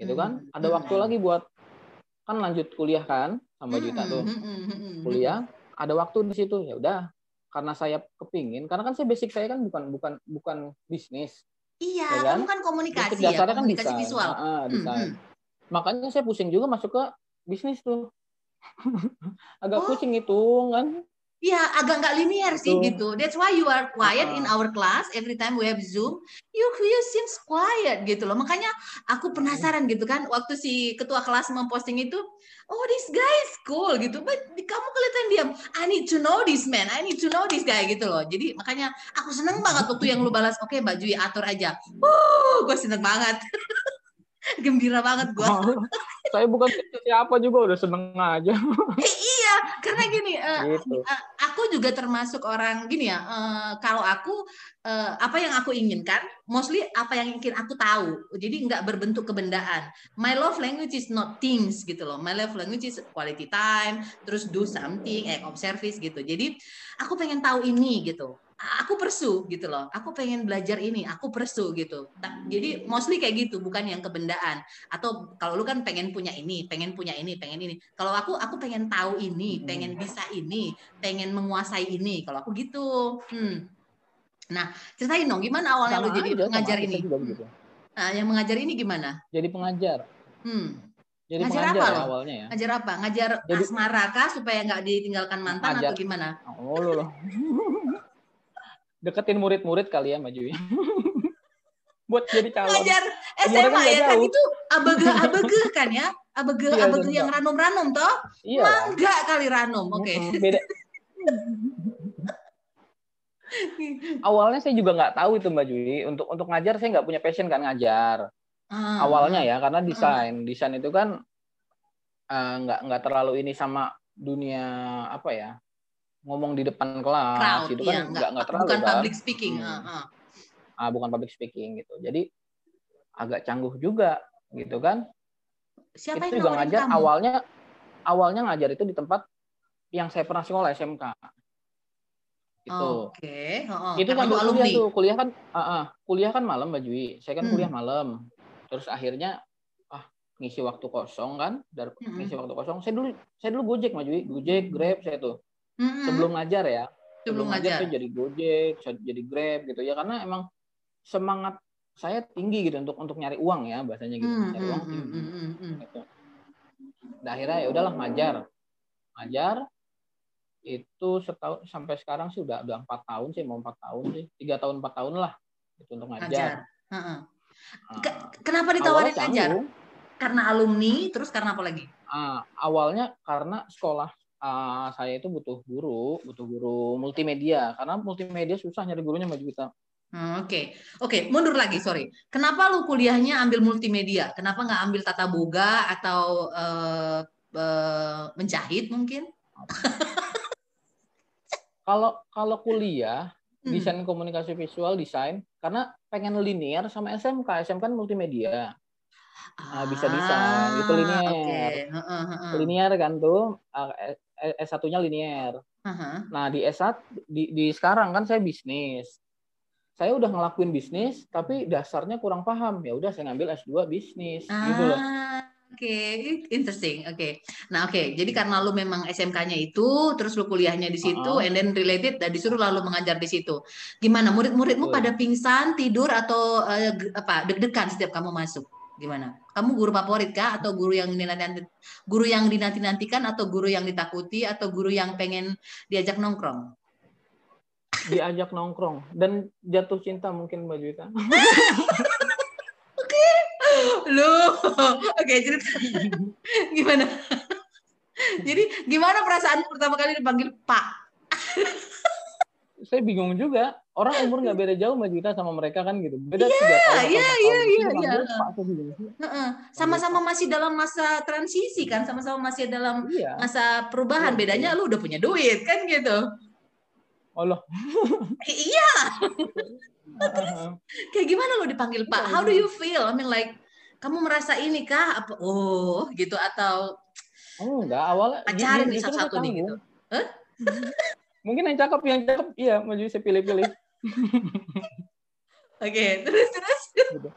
gitu kan. Hmm. Ada waktu hmm. lagi buat kan lanjut kuliah kan sama Juta tuh hmm, hmm, hmm, kuliah. Ada waktu di situ ya udah karena saya kepingin karena kan saya basic saya kan bukan bukan bukan bisnis iya ya kan? kan komunikasi ya kan komunikasi kan visual ah, desain. Hmm, hmm. makanya saya pusing juga masuk ke bisnis tuh agak oh. pusing itu kan Iya, agak nggak linear sih Tuh. gitu. That's why you are quiet uh in our class. Every time we have Zoom, you you seems quiet gitu loh. Makanya aku penasaran gitu kan. Waktu si ketua kelas memposting itu, oh this guy is cool gitu. But kamu kelihatan diam. I need to know this man. I need to know this guy gitu loh. Jadi makanya aku seneng banget waktu yang lu balas. Oke, okay, Mbak Jui atur aja. Uh, gue seneng banget. Gembira banget gue. Saya bukan siapa juga udah seneng aja. iya, karena gini, uh, gitu. uh, aku juga termasuk orang gini ya. Uh, kalau aku uh, apa yang aku inginkan, mostly apa yang ingin aku tahu. Jadi nggak berbentuk kebendaan. My love language is not things gitu loh. My love language is quality time, terus do something, act of service gitu. Jadi aku pengen tahu ini gitu aku persu gitu loh. Aku pengen belajar ini, aku persu gitu. Jadi mostly kayak gitu, bukan yang kebendaan. Atau kalau lu kan pengen punya ini, pengen punya ini, pengen ini. Kalau aku aku pengen tahu ini, pengen bisa ini, pengen menguasai ini. Kalau aku gitu. Hmm. Nah, ceritain dong gimana awalnya lu jadi pengajar ini? Nah, yang mengajar ini gimana? Jadi pengajar. Hmm. Jadi ngajar apa ya, awalnya ya? Ngajar apa? Ngajar Jadi, asmara kah supaya nggak ditinggalkan mantan ngajar. atau gimana? Oh, lo loh. deketin murid-murid kali ya maju buat jadi calon. Ngajar SMA kan ya kan itu abege-abege kan ya? Abege-abege iya, yang ranum-ranum toh? Iya. Mangga kali ranum. Oke. Okay. Beda. Awalnya saya juga nggak tahu itu Mbak Jui. Untuk untuk ngajar saya nggak punya passion kan ngajar. Hmm. Awalnya ya karena desain. Hmm. Desain itu kan uh, nggak nggak terlalu ini sama dunia apa ya ngomong di depan kelas Crowd, itu kan iya, nggak nggak terlalu bukan kan. public speaking. Hmm. Uh, uh. Ah, bukan public speaking gitu. Jadi agak cangguh juga gitu kan. Siapa itu juga ngajar kamu? awalnya awalnya ngajar itu di tempat yang saya pernah sekolah SMK itu. Oke. Okay. Oh, itu kan kuliah tuh, kuliah kan uh, uh, kuliah kan malam Mbak Jui. Saya kan hmm. kuliah malam. Terus akhirnya ah ngisi waktu kosong kan, dari hmm. ngisi waktu kosong. Saya dulu saya dulu Gojek Mbak Jui, Gojek, Grab saya tuh. Hmm. Sebelum ngajar ya. Sebelum, Sebelum ngajar saya jadi Gojek, jadi Grab gitu ya karena emang semangat saya tinggi gitu untuk untuk nyari uang ya bahasanya gitu. Hmm. Nyari uang tinggi. Hmm. Hmm. Hmm. Gitu. Nah, akhirnya ya udahlah ngajar. Ngajar itu setahun sampai sekarang sih udah udah empat tahun sih mau empat tahun sih tiga tahun empat tahun lah itu untuk ngajar. Uh-uh. Kenapa ditawarin ngajar? Karena alumni, terus karena apa lagi? Uh, awalnya karena sekolah uh, saya itu butuh guru, butuh guru multimedia karena multimedia susah nyari gurunya Mbak Juwita. Hmm, oke, okay. oke, okay, mundur lagi, sorry. Kenapa lu kuliahnya ambil multimedia? Kenapa nggak ambil tata boga atau uh, uh, menjahit mungkin? Kalau kalau kuliah hmm. desain komunikasi visual desain karena pengen linear sama SMK, SMK kan multimedia. Nah, bisa desain itu ah, linear. Okay. Uh, uh, uh. Linear kan tuh S1-nya linear. Uh -huh. Nah, di S1 di, di sekarang kan saya bisnis. Saya udah ngelakuin bisnis tapi dasarnya kurang paham. Ya udah saya ngambil S2 bisnis ah. gitu loh. Oke, okay. interesting. Oke. Okay. Nah, oke. Okay. Jadi karena lu memang SMK-nya itu, terus lu kuliahnya di situ, uh -huh. and then related dan disuruh lalu mengajar di situ. Gimana? Murid-muridmu pada pingsan, tidur atau uh, apa? Deg-degan setiap kamu masuk? Gimana? Kamu guru favorit kah atau guru yang dinanti guru yang dinanti-nantikan atau guru yang ditakuti atau guru yang pengen diajak nongkrong? Diajak nongkrong dan jatuh cinta mungkin Mbak Juwita. Lu, oke cerita gimana? Jadi gimana perasaan pertama kali dipanggil Pak? Saya bingung juga. Orang umur nggak beda jauh Mbak Juwita sama mereka kan gitu. Beda yeah, tiga tahun. Iya, iya, iya, iya. Sama-sama masih dalam masa transisi kan, sama-sama masih dalam iya. masa perubahan. Iya, Bedanya iya. lu udah punya duit kan gitu. Allah. iya. Terus kayak gimana lo dipanggil Pak? How do you feel? I mean like kamu merasa ini kah apa oh gitu atau oh enggak awalnya pacarin nih satu-satu nih gitu huh? mungkin yang cakep yang cakep iya maju saya pilih-pilih oke okay, terus terus gitu.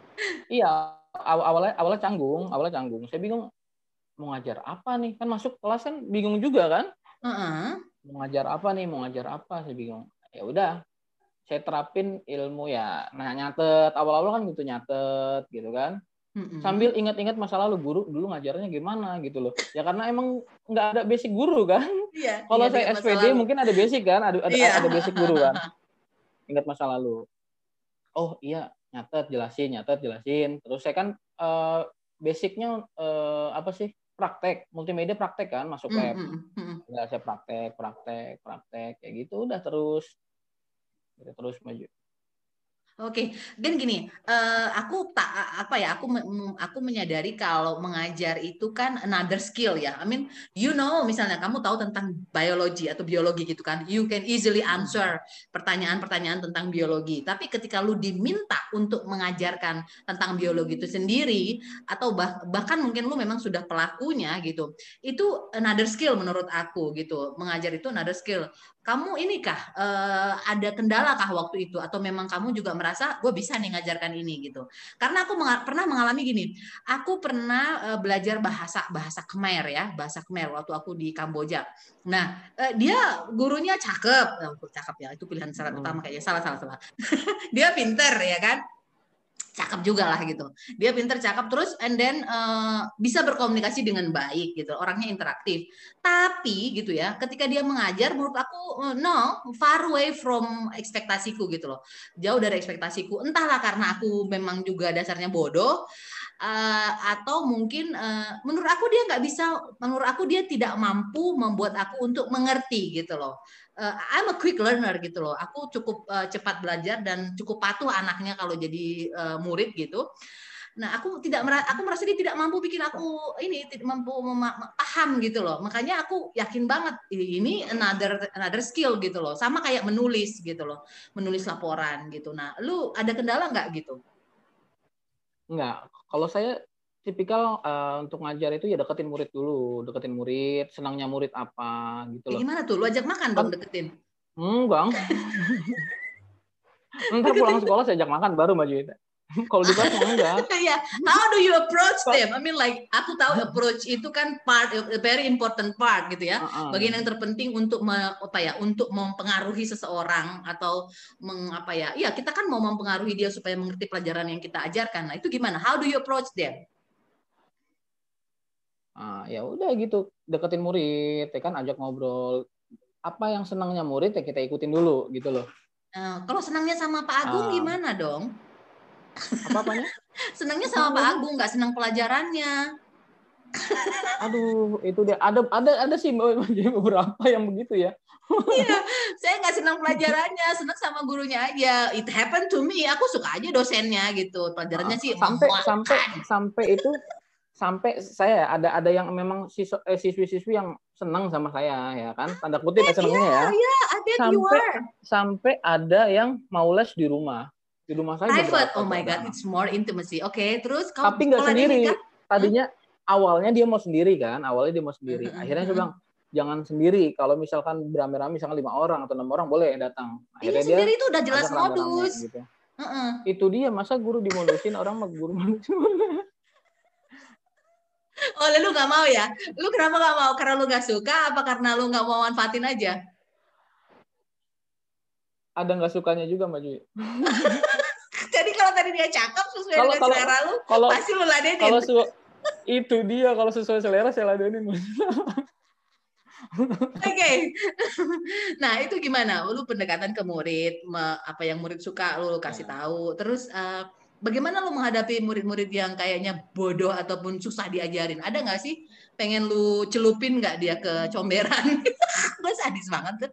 iya awalnya awalnya canggung awalnya canggung saya bingung mau ngajar apa nih kan masuk kelas kan bingung juga kan uh -uh. mau ngajar apa nih mau ngajar apa saya bingung ya udah saya terapin ilmu ya nah nyatet awal-awal kan gitu nyatet gitu kan Mm-hmm. Sambil ingat-ingat masa lalu guru dulu ngajarnya gimana gitu loh. Ya karena emang nggak ada basic guru kan. Iya, Kalau iya, saya SPD lalu. mungkin ada basic kan, ada ada, iya. ada basic guru kan. Ingat masa lalu. Oh iya, nyatet jelasin, nyatet jelasin. Terus saya kan uh, basicnya uh, apa sih? praktek multimedia praktek kan masuk web mm-hmm. ya saya praktek praktek praktek kayak gitu udah terus terus maju Oke, dan gini, uh, aku tak apa ya, aku aku menyadari kalau mengajar itu kan another skill ya. I mean, you know, misalnya kamu tahu tentang biologi atau biologi gitu kan, you can easily answer pertanyaan-pertanyaan tentang biologi. Tapi ketika lu diminta untuk mengajarkan tentang biologi itu sendiri atau bah, bahkan mungkin lu memang sudah pelakunya gitu, itu another skill menurut aku gitu. Mengajar itu another skill kamu ini kah uh, ada kendala kah waktu itu? Atau memang kamu juga merasa gue bisa nih ngajarkan ini gitu. Karena aku meng pernah mengalami gini. Aku pernah uh, belajar bahasa bahasa Khmer ya bahasa Khmer waktu aku di Kamboja. Nah uh, dia gurunya cakep. Oh, cakep ya itu pilihan syarat utama kayaknya. Salah salah salah. Dia pinter ya kan cakep juga lah gitu. Dia pinter cakep terus and then uh, bisa berkomunikasi dengan baik gitu. Orangnya interaktif. Tapi gitu ya, ketika dia mengajar menurut aku uh, no, far away from ekspektasiku gitu loh. Jauh dari ekspektasiku. Entahlah karena aku memang juga dasarnya bodoh uh, atau mungkin uh, menurut aku dia nggak bisa menurut aku dia tidak mampu membuat aku untuk mengerti gitu loh uh, I'm a quick learner gitu loh aku cukup uh, cepat belajar dan cukup patuh anaknya kalau jadi uh, murid gitu Nah, aku tidak aku merasa dia tidak mampu bikin aku ini tidak mampu paham gitu loh. Makanya aku yakin banget ini another another skill gitu loh. Sama kayak menulis gitu loh. Menulis laporan gitu. Nah, lu ada kendala nggak gitu? Enggak. Kalau saya tipikal uh, untuk ngajar itu ya deketin murid dulu, deketin murid, senangnya murid apa gitu loh. gimana tuh? Lu ajak makan dong deketin. Enggak. Ntar pulang sekolah saya ajak makan baru maju itu. Kalau di kelas enggak. Iya. How do you approach them? I mean like aku tahu approach itu kan part very important part gitu ya. Bagian yang terpenting untuk me, apa ya? Untuk mempengaruhi seseorang atau meng, apa ya? Iya, kita kan mau mempengaruhi dia supaya mengerti pelajaran yang kita ajarkan. Nah, itu gimana? How do you approach them? Ah, ya udah gitu, deketin murid, ya kan ajak ngobrol. Apa yang senangnya murid ya kita ikutin dulu gitu loh. Nah, kalau senangnya sama Pak Agung ah. gimana dong? Apa apanya? Senangnya sama Pak Agung, nggak senang pelajarannya. Aduh, itu dia. Ada ada ada sih beberapa yang begitu ya. Iya, saya nggak senang pelajarannya, senang sama gurunya aja. It happened to me. Aku suka aja dosennya gitu. Pelajarannya sih sampai sampai sampai itu sampai saya ada ada yang memang eh, siswi-siswi yang senang sama saya ya kan tanda kutip ya senangnya ya. Iya, sampai sampai ada yang mau les di rumah di rumah saya private oh my god it's more intimacy oke okay, terus kau tapi nggak sendiri kan? tadinya hmm? awalnya dia mau sendiri kan awalnya dia mau sendiri hmm, akhirnya saya bilang jangan sendiri kalau misalkan beramai-ramai misalkan lima orang atau enam orang boleh datang iya, akhirnya iya, sendiri itu udah jelas modus gitu. uh -uh. itu dia masa guru dimodusin orang mau guru modusin Oh, lu gak mau ya? Lu kenapa gak mau? Karena lu gak suka apa karena lu gak mau manfaatin aja? Ada gak sukanya juga. Jadi kalau tadi dia cakep sesuai kalau, dengan selera lu, kalau, pasti lu ladenin. Kalau su itu dia kalau sesuai selera saya ladenin. Oke, okay. nah itu gimana? Lu pendekatan ke murid, apa yang murid suka lu kasih ya. tahu. Terus uh, bagaimana lu menghadapi murid-murid yang kayaknya bodoh ataupun susah diajarin? Ada nggak sih pengen lu celupin nggak dia ke comberan? Gue sadis banget tuh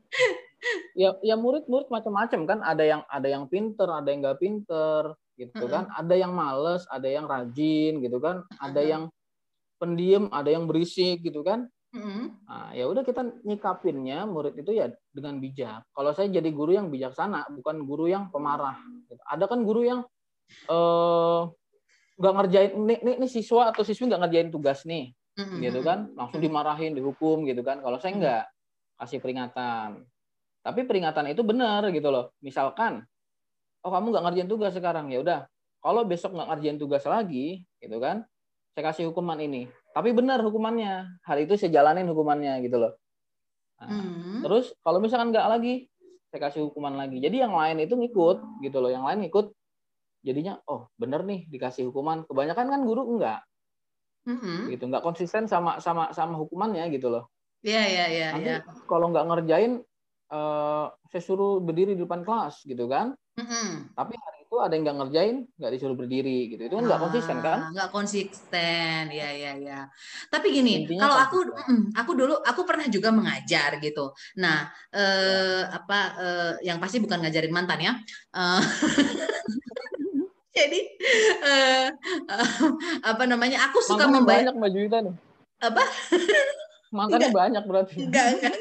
ya ya murid-murid macam-macam kan ada yang ada yang pinter ada yang nggak pinter gitu mm -hmm. kan ada yang males ada yang rajin gitu kan ada mm -hmm. yang pendiam ada yang berisik gitu kan mm -hmm. nah, ya udah kita nyikapinnya murid itu ya dengan bijak kalau saya jadi guru yang bijaksana bukan guru yang pemarah gitu. ada kan guru yang eh, nggak ngerjain nih, nih, nih siswa atau siswi nggak ngerjain tugas nih mm -hmm. gitu kan langsung dimarahin dihukum gitu kan kalau saya nggak kasih peringatan tapi peringatan itu benar gitu loh. Misalkan, oh kamu nggak ngerjain tugas sekarang, ya udah. Kalau besok nggak ngerjain tugas lagi, gitu kan, saya kasih hukuman ini. Tapi benar hukumannya. Hari itu saya jalanin hukumannya gitu loh. Nah, hmm. Terus kalau misalkan nggak lagi, saya kasih hukuman lagi. Jadi yang lain itu ngikut gitu loh. Yang lain ngikut. Jadinya, oh bener nih dikasih hukuman. Kebanyakan kan guru enggak. hmm gitu nggak konsisten sama sama sama hukumannya gitu loh Iya iya iya. Nanti ya. kalau nggak ngerjain uh, saya suruh berdiri di depan kelas gitu kan mm-hmm. tapi hari itu ada yang nggak ngerjain nggak disuruh berdiri gitu. Itu kan nggak ah, konsisten kan? nggak konsisten. Ya ya ya. Tapi gini Intinya kalau aku aku dulu aku pernah juga mengajar gitu. Nah eh, apa eh, yang pasti bukan ngajarin mantan ya. Uh, jadi uh, apa namanya aku suka membayar banyak Mbak Juwita nih. Apa? Mantannya banyak berarti. Enggak, enggak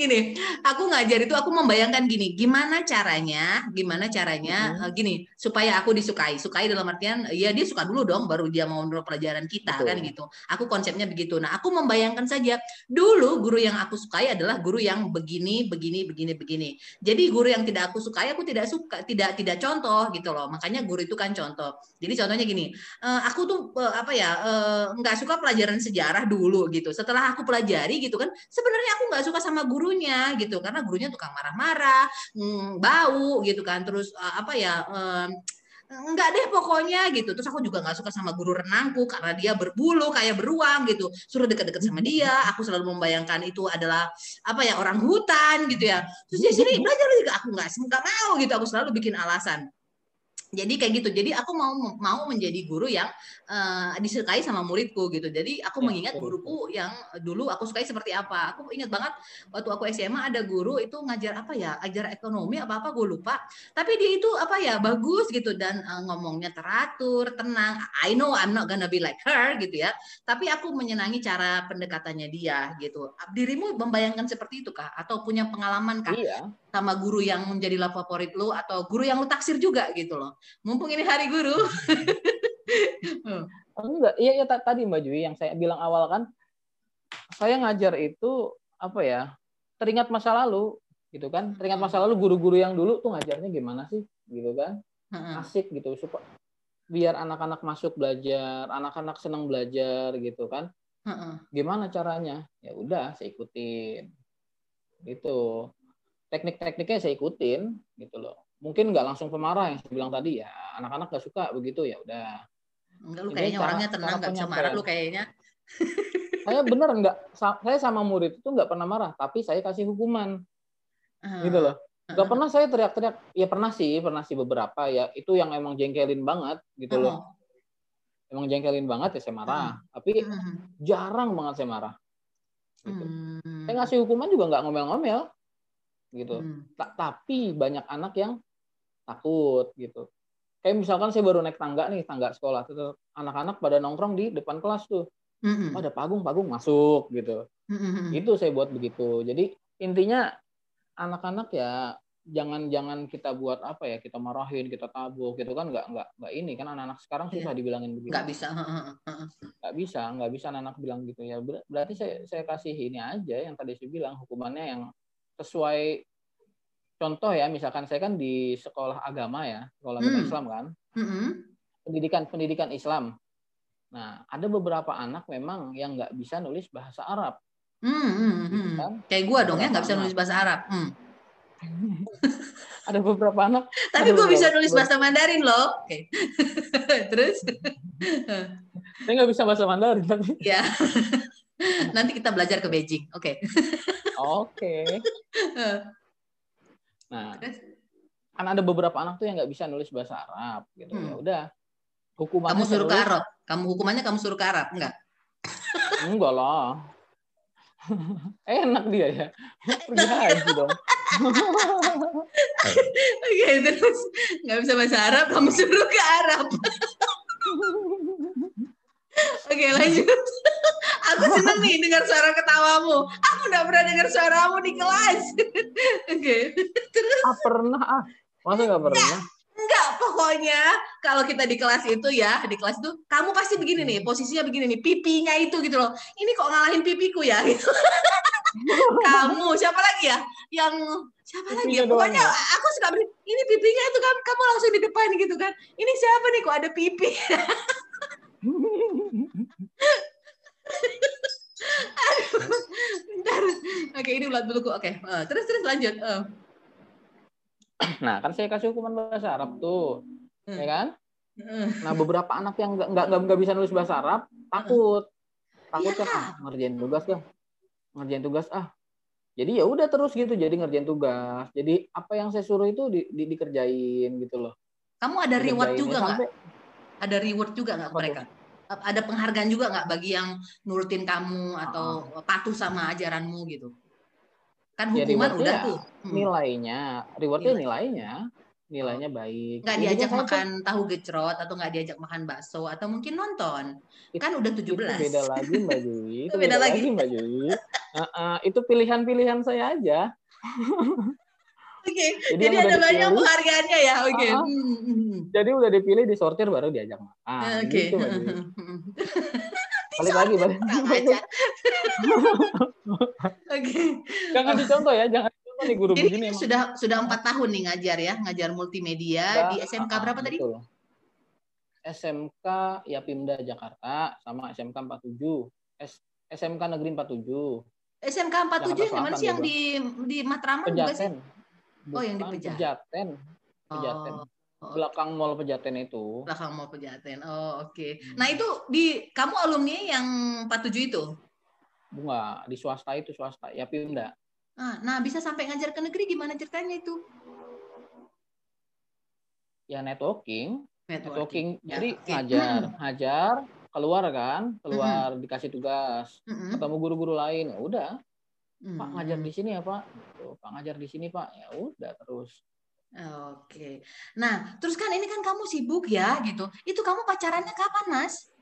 gini, aku ngajar itu aku membayangkan gini, gimana caranya, gimana caranya hmm. gini supaya aku disukai. Sukai dalam artian ya dia suka dulu dong baru dia mau menurut pelajaran kita Betul. kan gitu. Aku konsepnya begitu. Nah, aku membayangkan saja dulu guru yang aku sukai adalah guru yang begini, begini, begini, begini. Jadi guru yang tidak aku sukai aku tidak suka, tidak tidak contoh gitu loh. Makanya guru itu kan contoh. Jadi contohnya gini, uh, aku tuh uh, apa ya nggak suka pelajaran sejarah dulu gitu. Setelah aku pelajari gitu kan, sebenarnya aku nggak suka sama gurunya gitu. Karena gurunya tukang marah-marah, hmm, bau gitu kan. Terus uh, apa ya um, enggak deh pokoknya gitu. Terus aku juga nggak suka sama guru renangku karena dia berbulu kayak beruang gitu. Suruh deket-deket sama dia. Aku selalu membayangkan itu adalah apa ya orang hutan gitu ya. Terus dia sini belajar juga aku nggak nggak mau gitu. Aku selalu bikin alasan jadi kayak gitu. Jadi aku mau mau menjadi guru yang uh, disukai sama muridku gitu. Jadi aku ya, mengingat guruku yang dulu aku sukai seperti apa. Aku ingat banget waktu aku SMA ada guru itu ngajar apa ya? Ajar ekonomi apa apa gue lupa. Tapi dia itu apa ya? Bagus gitu dan uh, ngomongnya teratur tenang. I know I'm not gonna be like her gitu ya. Tapi aku menyenangi cara pendekatannya dia gitu. Dirimu membayangkan seperti itu kah? Atau punya pengalaman kah? Iya. Sama guru yang menjadilah favorit lu atau guru yang lu taksir juga gitu loh Mumpung ini hari guru. Enggak, iya ya tadi Mbak Jui yang saya bilang awal kan saya ngajar itu apa ya? Teringat masa lalu gitu kan. Teringat masa lalu guru-guru yang dulu tuh ngajarnya gimana sih gitu kan. Asik gitu supaya biar anak-anak masuk belajar, anak-anak senang belajar gitu kan. Gimana caranya? Ya udah, saya ikutin. Gitu. Teknik-tekniknya saya ikutin gitu loh. Mungkin nggak langsung pemarah yang saya bilang tadi ya. Anak-anak nggak suka begitu ya udah. Enggak lu kayaknya orangnya tenang nggak bisa marah lu kayaknya. Saya bener nggak saya sama murid itu nggak pernah marah tapi saya kasih hukuman. Uh, gitu loh. Nggak uh, pernah saya teriak-teriak ya pernah sih pernah sih beberapa ya itu yang emang jengkelin banget gitu uh, loh emang jengkelin banget ya saya marah. Tapi jarang banget saya marah. Gitu. Hmm. saya ngasih hukuman juga nggak ngomel-ngomel gitu. Hmm. tapi banyak anak yang takut gitu. Kayak misalkan saya baru naik tangga nih tangga sekolah anak-anak pada nongkrong di depan kelas tuh. Oh, ada pagung-pagung masuk gitu. Mm-hmm. itu saya buat begitu. Jadi intinya anak-anak ya jangan jangan kita buat apa ya kita marahin kita tabuk gitu kan nggak nggak nggak ini. Kan anak-anak sekarang susah yeah. dibilangin begitu. Nggak bisa nggak bisa nggak bisa anak, anak bilang gitu ya. Berarti saya saya kasih ini aja yang tadi saya bilang hukumannya yang sesuai contoh ya misalkan saya kan di sekolah agama ya sekolah agama hmm. Islam kan hmm. pendidikan pendidikan Islam nah ada beberapa anak memang yang nggak bisa nulis bahasa Arab hmm, hmm, hmm. Gitu kan? kayak gue dong ya nggak bisa nulis bahasa Arab hmm. ada beberapa anak tapi gue bisa nulis bahasa Mandarin loh oke okay. terus saya nggak bisa bahasa Mandarin tapi ya nanti kita belajar ke Beijing oke okay. oke okay. Nah, kan ada beberapa anak tuh yang nggak bisa nulis bahasa Arab gitu. Ya hmm. Ya udah. Hukumannya kamu suruh ke Arab. Kamu hukumannya kamu suruh ke Arab, enggak? enggak lah. Enak dia ya. Pergi haji dong. Oke, terus nggak bisa bahasa Arab, kamu suruh ke Arab. Oke, lanjut. Aku senang nih dengar suara ketawamu. Aku nggak pernah dengar suaramu di kelas. Oke. Terus? Ah, pernah ah. Masa nggak pernah? Enggak, pokoknya kalau kita di kelas itu ya, di kelas itu kamu pasti begini nih, posisinya begini nih, pipinya itu gitu loh. Ini kok ngalahin pipiku ya gitu. kamu siapa lagi ya? Yang siapa lagi ya? Pokoknya ya? aku suka ini pipinya itu kan kamu langsung di depan gitu kan. Ini siapa nih kok ada pipi? Bentar. Oke, ini ulat buluku. Oke, uh, terus terus lanjut. Uh. Nah, kan saya kasih hukuman bahasa Arab tuh, hmm. ya kan? Hmm. Nah, beberapa anak yang nggak nggak nggak bisa nulis bahasa Arab takut, takut ya. kan ngerjain tugas kan, ngerjain tugas ah. Jadi ya udah terus gitu, jadi ngerjain tugas. Jadi apa yang saya suruh itu di, di, dikerjain gitu loh. Kamu ada reward juga nggak? Ada reward juga nggak mereka? ada penghargaan juga nggak bagi yang nurutin kamu atau uh. patuh sama ajaranmu gitu? Kan ya, hukuman ya, udah tuh. Hmm. Nilainya, rewardnya Nilai. nilainya, nilainya baik. Nggak diajak makan saya... tahu gecrot atau nggak diajak makan bakso atau mungkin nonton. Itu, kan udah 17. Itu beda lagi Mbak Jui. Itu beda, beda lagi. lagi Mbak Jui. Uh, uh, itu pilihan-pilihan saya aja. Oke, okay. jadi, jadi ada banyak penghargaannya ya. Oke. Okay. Uh, uh, jadi udah dipilih, disortir baru diajak makan. Oke. Okay. Gitu, balik lagi, balik. Oke. Jangan dicontoh ya, jangan dicontoh nih guru jadi begini. sudah sudah empat tahun nih ngajar ya, ngajar multimedia di SMK berapa tadi? Betul. SMK Yapimda Jakarta sama SMK 47. S, SMK Negeri 47. SMK 47 yang mana sih yang di di Matraman juga sih? Oh, yang di Pejaten. Pejaten. Pejaten. Oh. Oh, belakang Mall Pejaten itu. Belakang Mall Pejaten. Oh, oke. Okay. Hmm. Nah, itu di kamu alumni yang 47 itu? Bunga, di swasta itu swasta, ya Pimda. Nah, nah, bisa sampai ngajar ke negeri gimana ceritanya itu? Ya networking. Networking. networking. Ya, Jadi okay. ngajar, hmm. ngajar, keluar kan, keluar hmm. dikasih tugas, hmm. ketemu guru-guru lain, ya udah. Hmm. Pak ngajar di sini ya Pak. Pak ngajar di sini Pak. Ya udah terus Oke. Nah, terus kan ini kan kamu sibuk ya gitu. Itu kamu pacarannya kapan, Mas?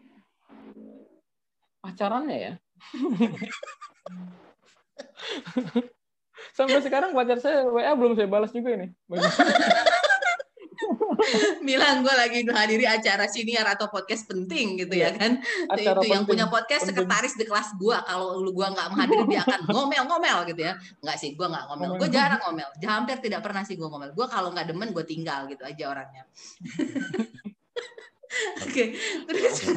Pacarannya ya? Sampai sekarang pacar saya WA belum saya balas juga ini. bilang gue lagi hadiri acara siniar atau podcast penting gitu ya iya, kan. Acara itu, yang punya podcast penting. sekretaris di kelas gue kalau lu gue nggak menghadiri dia akan ngomel-ngomel gitu ya. Nggak sih gue nggak ngomel. Gue jarang ngomel. Hampir tidak pernah sih gue ngomel. Gue kalau nggak demen gue tinggal gitu aja orangnya. Oke terus.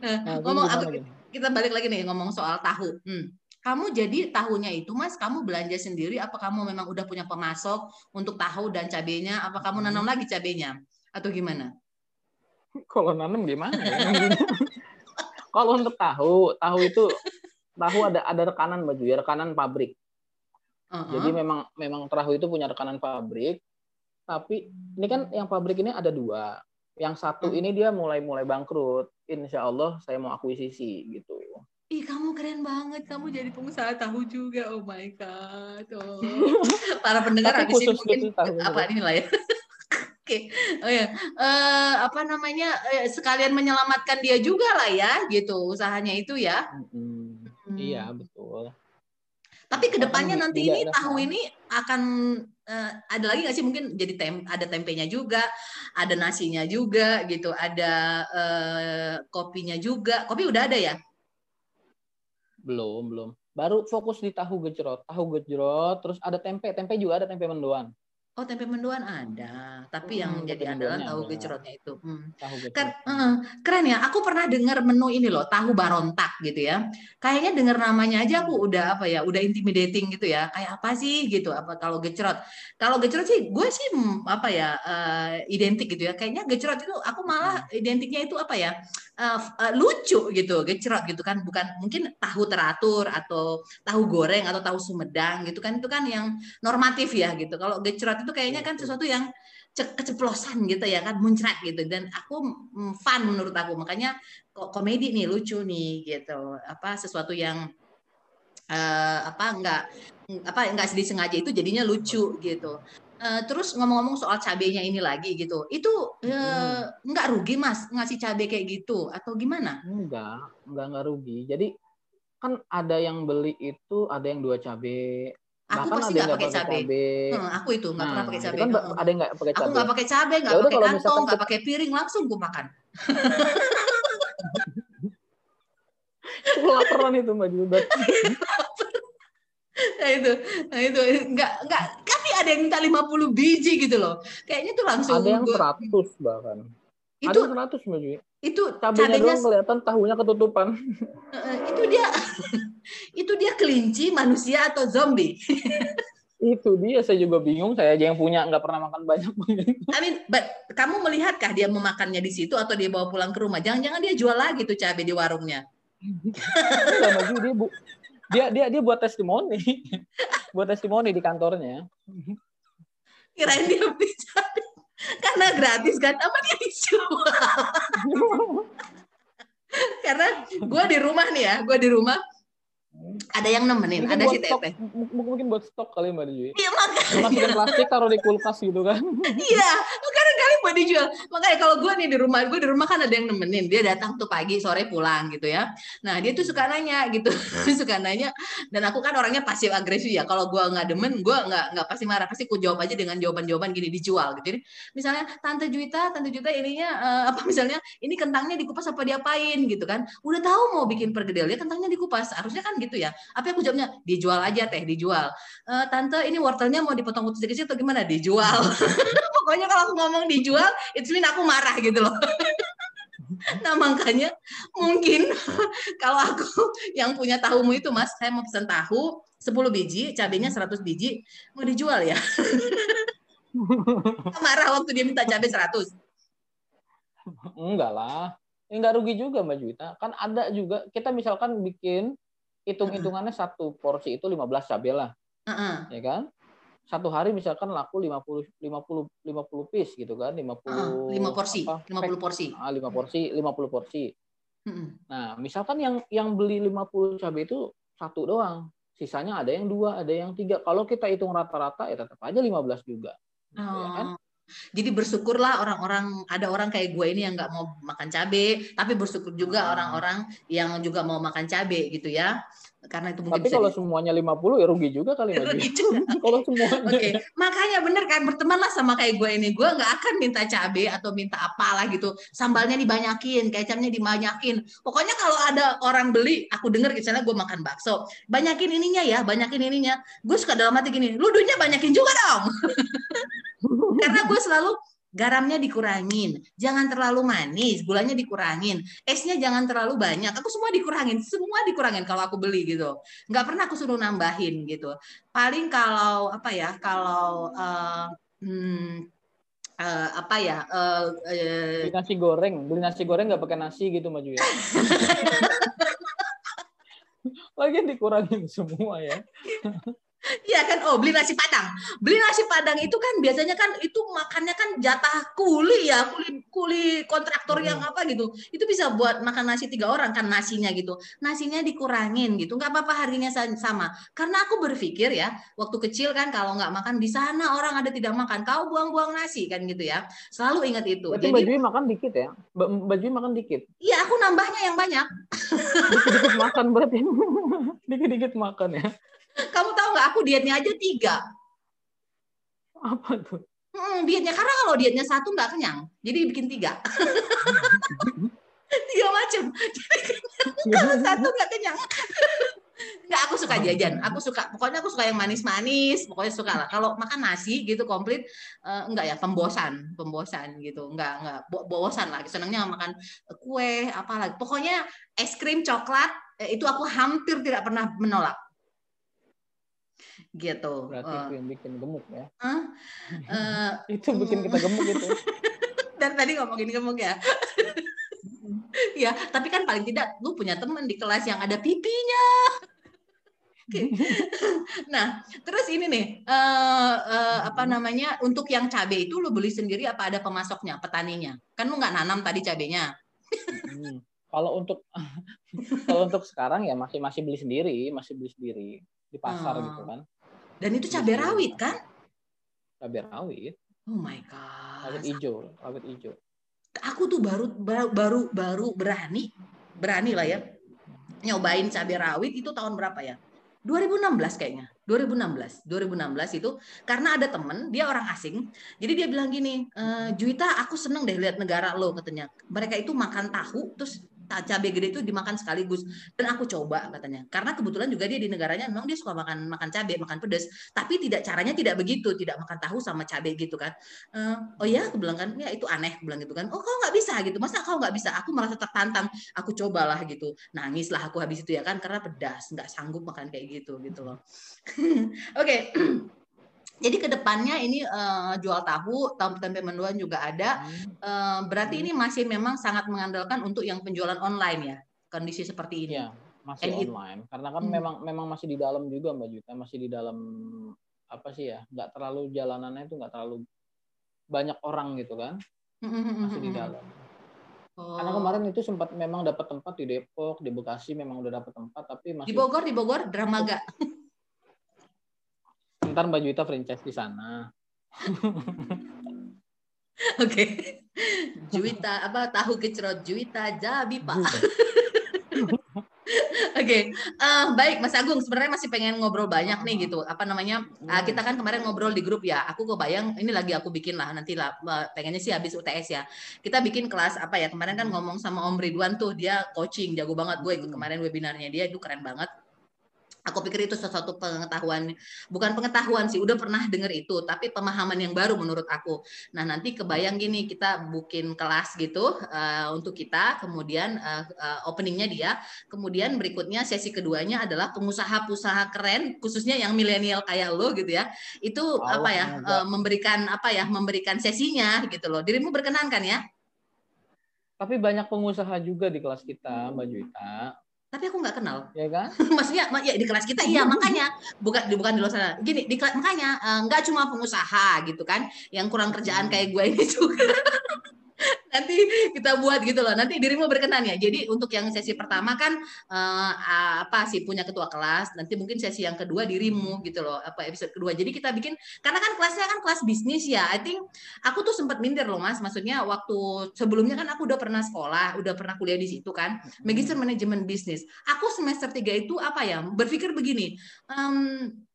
Nah, ngomong aku, kita balik lagi nih ngomong soal tahu. Hmm kamu jadi tahunya itu mas kamu belanja sendiri apa kamu memang udah punya pemasok untuk tahu dan cabenya? Apa kamu nanam lagi cabenya? Atau gimana? Kalau nanam gimana ya? kalau untuk tahu tahu itu tahu ada ada rekanan baju ya rekanan pabrik. Uh-huh. jadi memang memang tahu itu punya rekanan pabrik tapi ini kan yang pabrik ini ada dua. Yang satu uh-huh. ini dia mulai mulai bangkrut insya Allah saya mau akuisisi gitu Ih, kamu keren banget. Kamu jadi pengusaha tahu juga. Oh my god. Oh. Para pendengar habis ini mungkin apa ini lah ya. Oke, okay. oh ya, uh, apa namanya uh, sekalian menyelamatkan dia juga lah ya, gitu usahanya itu ya. Hmm. Iya betul. Tapi ke depannya nanti ini tahu ini akan uh, ada lagi nggak sih mungkin jadi tem ada tempenya juga, ada nasinya juga gitu, ada uh, kopinya juga. Kopi udah ada ya? Belum, belum. Baru fokus di tahu gejrot. Tahu gejrot, terus ada tempe. Tempe juga ada tempe mendoan. Oh tempe mendoan ada, tapi hmm, yang jadi andalan tahu gejrotnya itu. Hmm. Tahu Keren, uh, keren ya. Aku pernah dengar menu ini loh, tahu barontak gitu ya. Kayaknya dengar namanya aja aku udah apa ya, udah intimidating gitu ya. Kayak apa sih gitu? Apa kalau gejrot? Kalau gejrot sih, gue sih apa ya uh, identik gitu ya. Kayaknya gejrot itu aku malah hmm. identiknya itu apa ya? Uh, uh, lucu gitu, gejrot gitu kan. Bukan mungkin tahu teratur atau tahu goreng atau tahu sumedang gitu kan. Itu kan yang normatif ya gitu. Kalau gejrot itu kayaknya kan sesuatu yang keceplosan gitu ya kan muncrat gitu dan aku mm, fun menurut aku makanya kok komedi nih lucu nih gitu apa sesuatu yang uh, apa enggak apa enggak sedih sengaja itu jadinya lucu gitu uh, terus ngomong-ngomong soal cabenya ini lagi gitu itu uh, hmm. enggak rugi mas ngasih cabai kayak gitu atau gimana enggak enggak enggak rugi jadi kan ada yang beli itu ada yang dua cabai Aku Bahkan pasti nggak pakai cabai. Hmm, aku itu nggak nah, pernah pakai cabai. Kan ada yang nggak pakai cabai. Aku nggak pakai cabai, nggak ya pakai kantong, nggak pakai piring, langsung gue makan. Laparan itu mbak Jubat. nah itu, nah itu nggak nggak. Ada yang minta 50 biji gitu loh. Kayaknya tuh langsung. Ada yang gua... 100 bahkan. Itu ada 100 mbak Jubat itu cabenya, doang kelihatan tahunya ketutupan. itu dia itu dia kelinci manusia atau zombie? itu dia saya juga bingung saya aja yang punya nggak pernah makan banyak I mean, but kamu melihatkah dia memakannya di situ atau dia bawa pulang ke rumah jangan-jangan dia jual lagi tuh cabai di warungnya dia bu dia dia dia buat testimoni. Buat testimoni di kantornya. Kirain dia cabai karena gratis kan apa dia dijual? Karena gue di rumah nih ya gue di rumah ada yang nemenin, mungkin ada si Teteh. Mungkin buat stok kali Mbak Dewi. Iya makanya. Masukin plastik taruh di kulkas gitu kan. iya, kadang kali buat dijual. Makanya kalau gue nih di rumah, gue di rumah kan ada yang nemenin. Dia datang tuh pagi, sore pulang gitu ya. Nah dia tuh suka nanya gitu, suka nanya. Dan aku kan orangnya pasif agresif ya. Kalau gue nggak demen, gue nggak nggak pasti marah. Pasti ku jawab aja dengan jawaban-jawaban gini dijual gitu. Jadi misalnya Tante Juita, Tante Juita ininya uh, apa misalnya ini kentangnya dikupas apa diapain gitu kan. Udah tahu mau bikin pergedel ya kentangnya dikupas. Harusnya kan gitu gitu ya. Apa aku jawabnya? Dijual aja teh, dijual. E, Tante ini wortelnya mau dipotong putus kecil atau gimana? Dijual. Pokoknya kalau aku ngomong dijual, itu mean aku marah gitu loh. nah makanya mungkin kalau aku yang punya tahumu itu mas, saya mau pesan tahu 10 biji, cabenya 100 biji, mau dijual ya. Marah waktu dia minta cabai 100. Enggak lah. Enggak rugi juga Mbak Juwita. Kan ada juga kita misalkan bikin hitung-hitungannya satu porsi itu 15 cabai lah. Uh -uh. Ya kan? Satu hari misalkan laku 50 50 50 piece gitu kan, 50 uh, 5 porsi, apa, 50 porsi. Ah, 5 porsi, 50 porsi. Uh -uh. Nah, misalkan yang yang beli 50 cabai itu satu doang. Sisanya ada yang dua, ada yang tiga. Kalau kita hitung rata-rata ya tetap aja 15 juga. Oh. Ya kan? Jadi bersyukurlah orang-orang ada orang kayak gue ini yang nggak mau makan cabai, tapi bersyukur juga orang-orang yang juga mau makan cabai gitu ya. Karena itu mungkin Tapi kalau di... semuanya 50 ya rugi juga kali ya. Rugi juga. kalau semuanya. Oke, okay. makanya bener kan bertemanlah sama kayak gue ini. Gue nggak akan minta cabai atau minta apalah gitu. Sambalnya dibanyakin, kecapnya dibanyakin. Pokoknya kalau ada orang beli, aku denger misalnya gue makan bakso, banyakin ininya ya, banyakin ininya. Gue suka dalam hati gini, lu duitnya banyakin juga dong. Karena gue selalu garamnya dikurangin, jangan terlalu manis, gulanya dikurangin, esnya jangan terlalu banyak. Aku semua dikurangin, semua dikurangin kalau aku beli gitu. Nggak pernah aku suruh nambahin gitu. Paling kalau apa ya, kalau uh, hmm, uh, apa ya uh, uh, beli nasi goreng beli nasi goreng nggak pakai nasi gitu maju ya lagi dikurangin semua ya Iya kan, oh beli nasi padang. Beli nasi padang itu kan biasanya kan itu makannya kan jatah kuli ya, kuli kuli kontraktor yang hmm. apa gitu. Itu bisa buat makan nasi tiga orang kan nasinya gitu. Nasinya dikurangin gitu, nggak apa-apa harganya sama. Karena aku berpikir ya, waktu kecil kan kalau nggak makan di sana orang ada tidak makan, kau buang-buang nasi kan gitu ya. Selalu ingat itu. Berarti Jadi baju makan dikit ya? Baju makan dikit. Iya, aku nambahnya yang banyak. Dikit-dikit makan berarti. Dikit-dikit makan ya. Kamu tahu nggak aku dietnya aja tiga. Apa tuh? Hmm, dietnya karena kalau dietnya satu nggak kenyang, jadi bikin tiga. tiga macam. Jadi kalau satu nggak kenyang. Nggak, aku suka jajan. Aku suka, pokoknya aku suka yang manis-manis. Pokoknya suka lah. Kalau makan nasi gitu komplit, uh, enggak ya, pembosan, pembosan gitu. Enggak, enggak, Bo bosan lah. Senangnya makan kue, apa lagi. Pokoknya es krim, coklat, eh, itu aku hampir tidak pernah menolak gitu. Berarti uh, itu yang bikin gemuk ya? Huh? Uh, itu bikin kita gemuk itu. Dan tadi ngomongin gemuk ya. ya, tapi kan paling tidak lu punya teman di kelas yang ada pipinya. nah, terus ini nih, uh, uh, apa namanya? Untuk yang cabai itu lu beli sendiri apa ada pemasoknya, petaninya? Kan lu nggak nanam tadi cabainya. hmm. Kalau untuk kalau untuk sekarang ya masih masih beli sendiri, masih beli sendiri di pasar hmm. gitu kan. Dan itu cabai rawit kan? Cabai rawit. Oh my god. Rawit hijau, rawit hijau. Aku tuh baru baru baru berani berani lah ya nyobain cabai rawit itu tahun berapa ya? 2016 kayaknya. 2016. 2016 itu karena ada temen dia orang asing. Jadi dia bilang gini, e, Juita aku seneng deh lihat negara lo katanya. Mereka itu makan tahu terus cabai gede itu dimakan sekaligus. Dan aku coba katanya. Karena kebetulan juga dia di negaranya memang dia suka makan makan cabai makan pedas. Tapi tidak caranya tidak begitu tidak makan tahu sama cabai gitu kan. Uh, oh ya aku bilang kan ya itu aneh aku bilang gitu kan. Oh kau nggak bisa? gitu. Masa kau nggak bisa? Aku merasa tertantang. Aku cobalah gitu. Nangis lah aku habis itu ya kan karena pedas nggak sanggup makan kayak gitu gitu loh. Oke. okay. Jadi ke depannya ini uh, jual tahu, tahu tempe mendoan juga ada. Uh, berarti ini masih memang sangat mengandalkan untuk yang penjualan online ya, kondisi seperti ini. Ya, masih And online. It, Karena kan hmm. memang memang masih di dalam juga Mbak Juta, masih di dalam apa sih ya? Nggak terlalu jalanannya itu nggak terlalu banyak orang gitu kan? Hmm, hmm, masih di dalam. Oh. Karena kemarin itu sempat memang dapat tempat di Depok, di Bekasi memang udah dapat tempat, tapi masih di Bogor, di Bogor, Dramaga. Ntar Mbak Juwita franchise di sana. Oke. Okay. Juwita apa tahu kecrot Juwita Jabi Pak. Oke, okay. uh, eh, baik Mas Agung. Sebenarnya masih pengen ngobrol banyak nih gitu. Apa namanya? Uh, kita kan kemarin ngobrol di grup ya. Aku kebayang ini lagi aku bikin lah nanti lah. Uh, pengennya sih habis UTS ya. Kita bikin kelas apa ya? Kemarin kan ngomong sama Om Ridwan tuh dia coaching jago banget. Gue ikut kemarin webinarnya dia itu keren banget Aku pikir itu sesuatu pengetahuan, bukan pengetahuan sih, udah pernah dengar itu, tapi pemahaman yang baru menurut aku. Nah nanti kebayang gini, kita bikin kelas gitu uh, untuk kita, kemudian uh, uh, openingnya dia, kemudian berikutnya sesi keduanya adalah pengusaha-pengusaha keren, khususnya yang milenial kayak lo gitu ya, itu Allah apa ya, uh, memberikan apa ya, memberikan sesinya gitu loh. Dirimu berkenan kan ya? Tapi banyak pengusaha juga di kelas kita, Mbak Juwita tapi aku nggak kenal. Ya kan? Maksudnya ya di kelas kita iya makanya bukan bukan di luar sana. Gini, di kelas makanya eh, nggak cuma pengusaha gitu kan yang kurang kerjaan kayak gue ini juga nanti kita buat gitu loh. Nanti dirimu berkenan ya. Jadi untuk yang sesi pertama kan uh, apa sih punya ketua kelas. Nanti mungkin sesi yang kedua dirimu gitu loh. Apa episode kedua. Jadi kita bikin karena kan kelasnya kan kelas bisnis ya. I think aku tuh sempat minder loh Mas. Maksudnya waktu sebelumnya kan aku udah pernah sekolah, udah pernah kuliah di situ kan. Magister manajemen bisnis. Aku semester tiga itu apa ya? Berpikir begini. Um,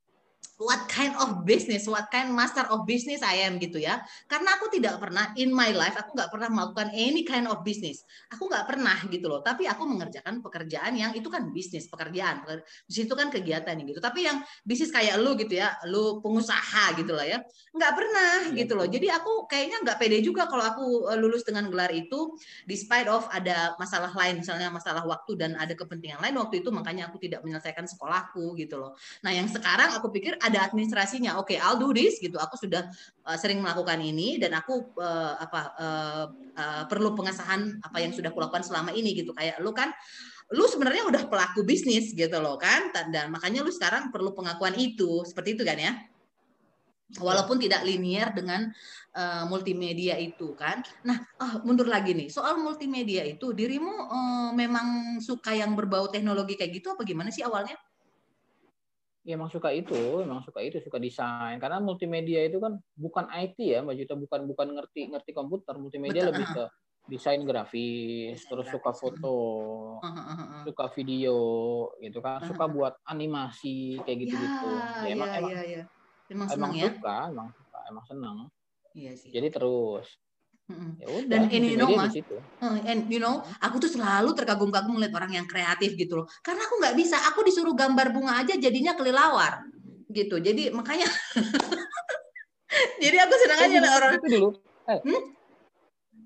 what kind of business, what kind master of business I am gitu ya. Karena aku tidak pernah in my life, aku nggak pernah melakukan any kind of business. Aku nggak pernah gitu loh. Tapi aku mengerjakan pekerjaan yang itu kan bisnis, pekerjaan. Di situ kan kegiatan gitu. Tapi yang bisnis kayak lu gitu ya, lu pengusaha gitu lah ya, nggak pernah iya, gitu loh. Jadi aku kayaknya nggak pede juga kalau aku eh, lulus dengan gelar itu, despite of ada masalah lain, misalnya masalah waktu dan ada kepentingan lain waktu itu, makanya aku tidak menyelesaikan sekolahku gitu loh. Nah yang sekarang aku pikir ada ada administrasinya. Oke, okay, I'll do this gitu. Aku sudah uh, sering melakukan ini dan aku uh, apa uh, uh, perlu pengesahan apa yang sudah kulakukan selama ini gitu. Kayak lu kan lu sebenarnya udah pelaku bisnis gitu loh kan dan makanya lu sekarang perlu pengakuan itu. Seperti itu kan ya? Walaupun tidak linier dengan uh, multimedia itu kan. Nah, oh, mundur lagi nih. Soal multimedia itu dirimu uh, memang suka yang berbau teknologi kayak gitu apa gimana sih awalnya? Ya emang suka itu, emang suka itu, suka desain. Karena multimedia itu kan bukan IT ya, Mbak Juta, bukan bukan ngerti ngerti komputer. Multimedia Betul, lebih ke desain grafis, desain terus grafis. suka foto, uh, uh, suka video, gitu kan, uh, suka buat animasi kayak gitu-gitu. Ya, ya, emang ya, emang, ya, ya. emang, emang ya? suka, emang suka, emang senang. Iya sih. Jadi terus Ya udah, dan ini you know mas, and you know, aku tuh selalu terkagum-kagum melihat orang yang kreatif gitu loh. Karena aku nggak bisa, aku disuruh gambar bunga aja jadinya kelilawar gitu. Jadi makanya, jadi aku senang aja lah orang itu dulu. Eh, hmm?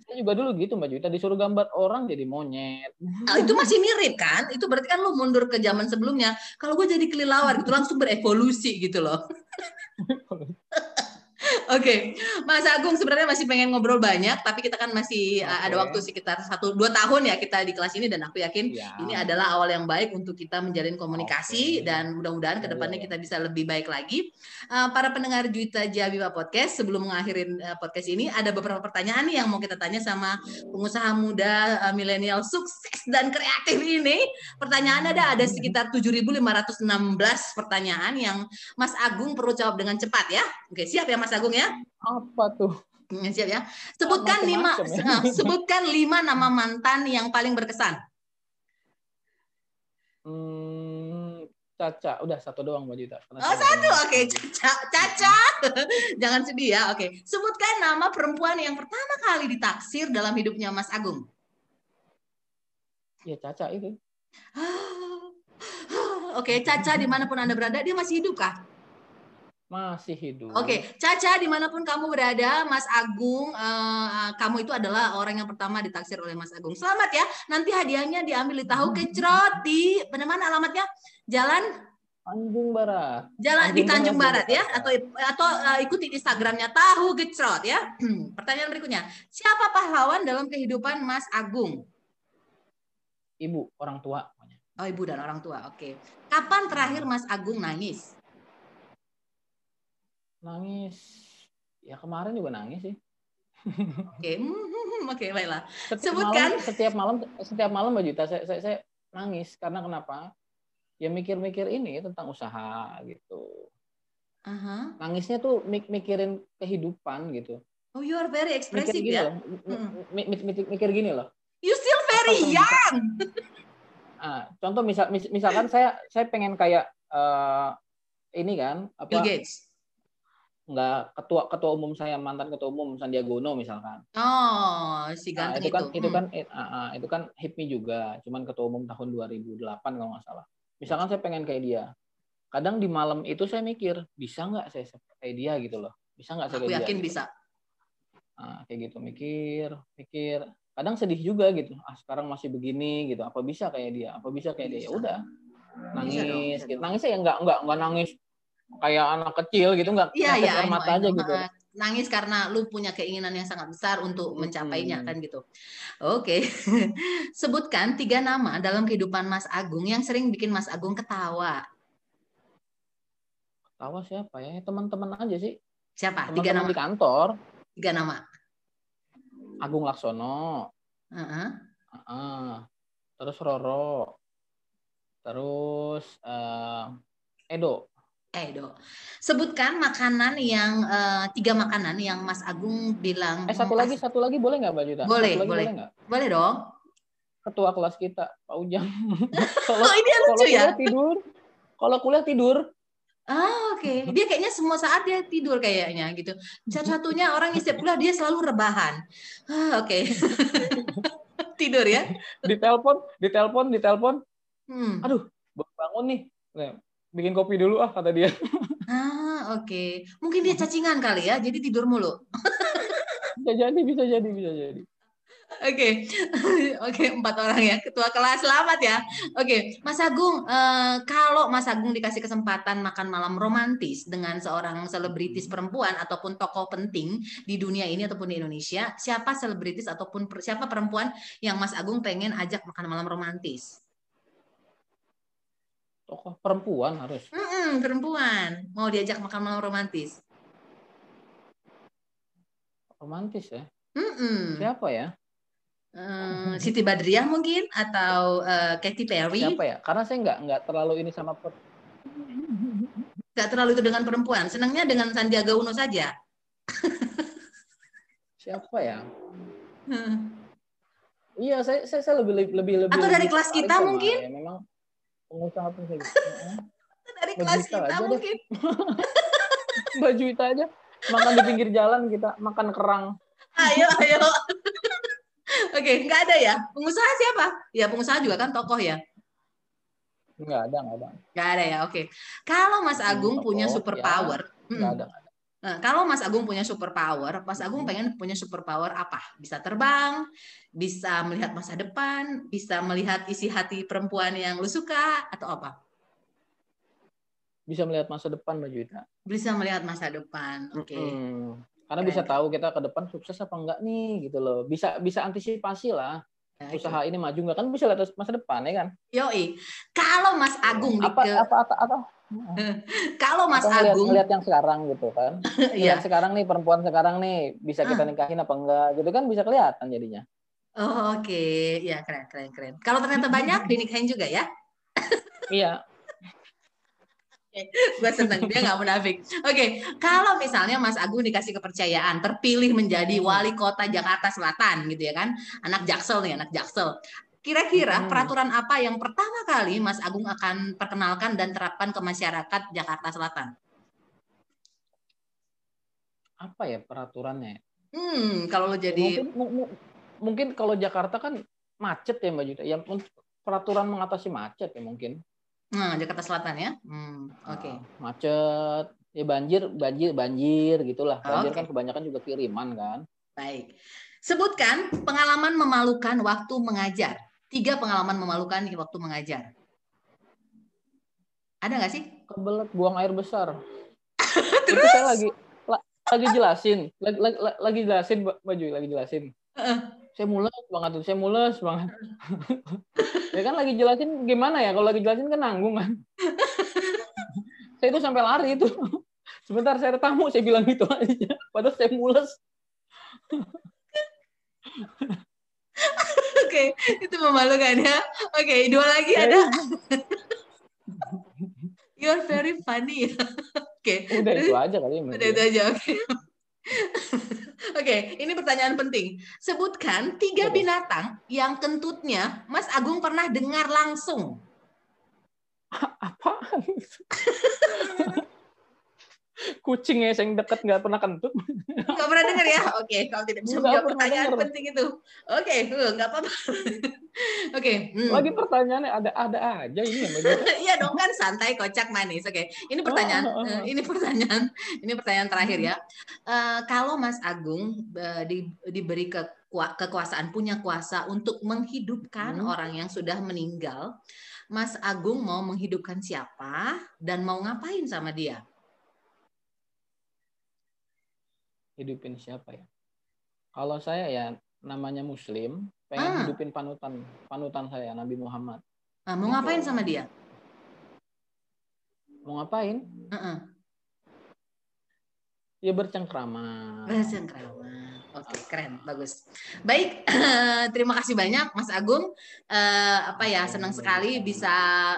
Saya juga dulu gitu Mbak Juwita disuruh gambar orang jadi monyet. Nah, itu masih mirip kan? Itu berarti kan lu mundur ke zaman sebelumnya. Kalau gue jadi kelilawar gitu langsung berevolusi gitu loh. Oke, okay. Mas Agung sebenarnya masih pengen ngobrol banyak, tapi kita kan masih okay. ada waktu sekitar satu dua tahun ya kita di kelas ini dan aku yakin ya. ini adalah awal yang baik untuk kita menjalin komunikasi okay. dan mudah-mudahan ke depannya kita bisa lebih baik lagi. Uh, para pendengar Juita Jabiba Podcast, sebelum mengakhiri uh, podcast ini ada beberapa pertanyaan nih yang mau kita tanya sama pengusaha muda uh, milenial sukses dan kreatif ini. Pertanyaan ada ada sekitar 7.516 pertanyaan yang Mas Agung perlu jawab dengan cepat ya. Oke, siap ya Mas Agung ya? Apa tuh? Siap ya. Sebutkan lima, ya. sebutkan lima nama mantan yang paling berkesan. Hmm, Caca, udah satu doang Mbak Juta. Oh satu, oke okay. Caca, Caca. Jangan sedih ya, oke. Okay. Sebutkan nama perempuan yang pertama kali ditaksir dalam hidupnya Mas Agung. Ya Caca itu. Oke, okay. Caca di mana pun anda berada, dia masih hidup kah? Masih hidup. Oke, okay. Caca di mana pun kamu berada, Mas Agung, uh, kamu itu adalah orang yang pertama ditaksir oleh Mas Agung. Selamat ya, nanti hadiahnya diambil di tahu kecrot di mana alamatnya? Jalan Tanjung Barat. Jalan Tanjung di Tanjung Barat, Barat ya, atau atau uh, ikuti Instagramnya tahu kecrot ya. Pertanyaan berikutnya, siapa pahlawan dalam kehidupan Mas Agung? Ibu, orang tua. Oh, ibu dan orang tua. Oke. Kapan terakhir Mas Agung nangis? Nangis. Ya kemarin juga nangis sih. Oke, oke baiklah. Setiap Sebutkan. Malam, setiap malam, setiap malam Mbak Juta, saya, saya, saya nangis karena kenapa? Ya mikir-mikir ini tentang usaha gitu. Uh-huh. Nangisnya tuh mik mikirin kehidupan gitu. Oh, you are very expressive mikir ya. Loh, mikir, mikir, mikir gini loh. You still very young. ah, contoh misal, misalkan saya saya pengen kayak uh, ini kan apa? Bill Gates nggak ketua ketua umum saya mantan ketua umum Sandiaga Uno misalkan. Oh, si nah, ganteng nah, itu. Kan, itu. kan hmm. uh, uh, itu kan HIPMI juga, cuman ketua umum tahun 2008 kalau nggak salah. Misalkan saya pengen kayak dia. kadang di malam itu saya mikir bisa nggak saya kayak dia gitu loh bisa nggak saya aku kayak yakin dia, gitu. bisa nah, kayak gitu mikir mikir kadang sedih juga gitu ah sekarang masih begini gitu apa bisa kayak dia apa bisa kayak bisa. dia ya udah nangis bisa dong, bisa gitu. nangis ya nggak nggak nggak nangis kayak anak kecil gitu nggak iya, iya, air mata aja gitu nangis karena lu punya keinginan yang sangat besar untuk mencapainya kan gitu. Oke. Sebutkan tiga nama dalam kehidupan Mas Agung yang sering bikin Mas Agung ketawa. Ketawa siapa ya? Teman-teman aja sih. Siapa? Teman -teman tiga nama di kantor. Tiga nama. Agung Laksono. Uh -huh. Uh -uh. Terus Roro. Terus uh, Edo. Edo. Sebutkan makanan yang uh, tiga makanan yang Mas Agung bilang. Eh satu lagi satu lagi boleh nggak Mbak Juta? Boleh boleh. Boleh, boleh, boleh dong. Ketua kelas kita Pak Ujang. kalau, oh ini lucu kalau ya. tidur. Kalau kuliah tidur. Ah oke. Okay. Dia kayaknya semua saat dia tidur kayaknya gitu. Satu-satunya orang yang setiap kuliah dia selalu rebahan. Ah oke. Okay. tidur ya. Ditelepon, ditelepon, ditelepon. Hmm. Aduh, bangun nih bikin kopi dulu ah kata dia. Ah oke, okay. mungkin dia cacingan kali ya, jadi tidur mulu. bisa jadi, bisa jadi, bisa jadi. Oke, okay. oke okay, empat orang ya, ketua kelas selamat ya. Oke, okay. Mas Agung, uh, kalau Mas Agung dikasih kesempatan makan malam romantis dengan seorang selebritis perempuan ataupun tokoh penting di dunia ini ataupun di Indonesia, siapa selebritis ataupun siapa perempuan yang Mas Agung pengen ajak makan malam romantis? Tokoh perempuan harus. Mm -mm, perempuan. Mau diajak makan malam romantis? Romantis ya? Mm -mm. siapa ya? Uh, Siti Badriah mungkin? Atau uh, Katy Perry? Siapa ya? Karena saya nggak nggak terlalu ini sama per... nggak terlalu itu dengan perempuan. Senangnya dengan Sandiaga Uno saja. Siapa ya? Hmm. Iya, saya, saya, saya lebih lebih lebih. Atau dari kelas kita mungkin? Ya, memang pengusaha pengusaha dari kelas kita mungkin. Baju itu aja. Makan di pinggir jalan kita makan kerang. Ayo ayo. Oke nggak ada ya? Pengusaha siapa? Ya pengusaha juga kan tokoh ya? Nggak ada nggak ada. Nggak ada ya? Oke. Kalau Mas hmm, Agung punya super power ya, nggak ada, ada Nah, kalau Mas Agung punya super power, Mas Agung pengen punya super power apa? Bisa terbang, bisa melihat masa depan, bisa melihat isi hati perempuan yang lu suka, atau apa? Bisa melihat masa depan, Mbak Juwita. Bisa melihat masa depan, oke. Okay. Hmm. Karena Keren. bisa tahu kita ke depan sukses apa enggak nih, gitu loh. Bisa bisa antisipasi lah. Ya, usaha ini maju nggak kan bisa lihat masa depan ya kan? Yoi. Kalau Mas Agung apa, di ke... apa, apa, apa, Kalau Mas Atau Agung lihat yang sekarang gitu kan. Iya. sekarang nih perempuan sekarang nih bisa kita ah. nikahin apa enggak gitu kan bisa kelihatan jadinya. Oh, oke. Okay. Ya, keren keren keren. Kalau ternyata banyak dinikahin juga ya? iya. gue seneng dia nggak munafik. Oke, okay. kalau misalnya Mas Agung dikasih kepercayaan terpilih menjadi hmm. wali kota Jakarta Selatan gitu ya kan, anak Jaksel nih anak Jaksel. Kira-kira hmm. peraturan apa yang pertama kali Mas Agung akan perkenalkan dan terapkan ke masyarakat Jakarta Selatan? Apa ya peraturannya? Hmm, kalau lo jadi mungkin, mungkin kalau Jakarta kan macet ya Mbak Juta. Yang peraturan mengatasi macet ya mungkin. Nah, Jakarta Selatan ya. Hmm, oke. Okay. Nah, macet, ya banjir, banjir, banjir gitulah. Banjir okay. kan kebanyakan juga kiriman kan. Baik. Sebutkan pengalaman memalukan waktu mengajar. Tiga pengalaman memalukan di waktu mengajar. Ada nggak sih? Kebelet buang air besar. Terus? Itu saya lagi lagi jelasin, lagi, lagi, lagi jelasin baju, lagi jelasin. Uh saya mules banget tuh, saya mules banget. ya kan lagi jelasin gimana ya, kalau lagi jelasin kan nanggung kan. saya itu sampai lari itu. Sebentar saya ada tamu, saya bilang gitu aja. Padahal saya mules. Oke, itu memalukan ya. Oke, dua lagi ada. You're very funny. Oke. Udah itu aja kali. Udah itu aja. Oke. Oke, ini pertanyaan penting. Sebutkan tiga binatang yang kentutnya Mas Agung pernah dengar langsung. Apa? Kucingnya yang deket nggak pernah kentut. Nggak pernah dengar ya? Oke, okay. kalau tidak bisa menjawab pertanyaan denger. penting itu. Oke, okay, uh, nggak apa-apa. Oke. Okay. Hmm. Lagi pertanyaannya ada ada aja ini ya Iya dong kan santai, kocak, manis. Oke, okay. ini pertanyaan, oh, oh, oh. Uh, ini pertanyaan, ini pertanyaan terakhir ya. Uh, kalau Mas Agung uh, di, diberi ke kekuasaan punya kuasa untuk menghidupkan hmm. orang yang sudah meninggal, Mas Agung mau menghidupkan siapa dan mau ngapain sama dia? Hidupin siapa ya? Kalau saya ya namanya Muslim, pengen ah. hidupin panutan panutan saya Nabi Muhammad. Nah, mau ngapain sama dia? Mau ngapain? Uh -uh. Ya bercengkrama. Bercengkrama. Oke, okay, keren, bagus. Baik, terima kasih banyak Mas Agung. Uh, apa ya, senang sekali bisa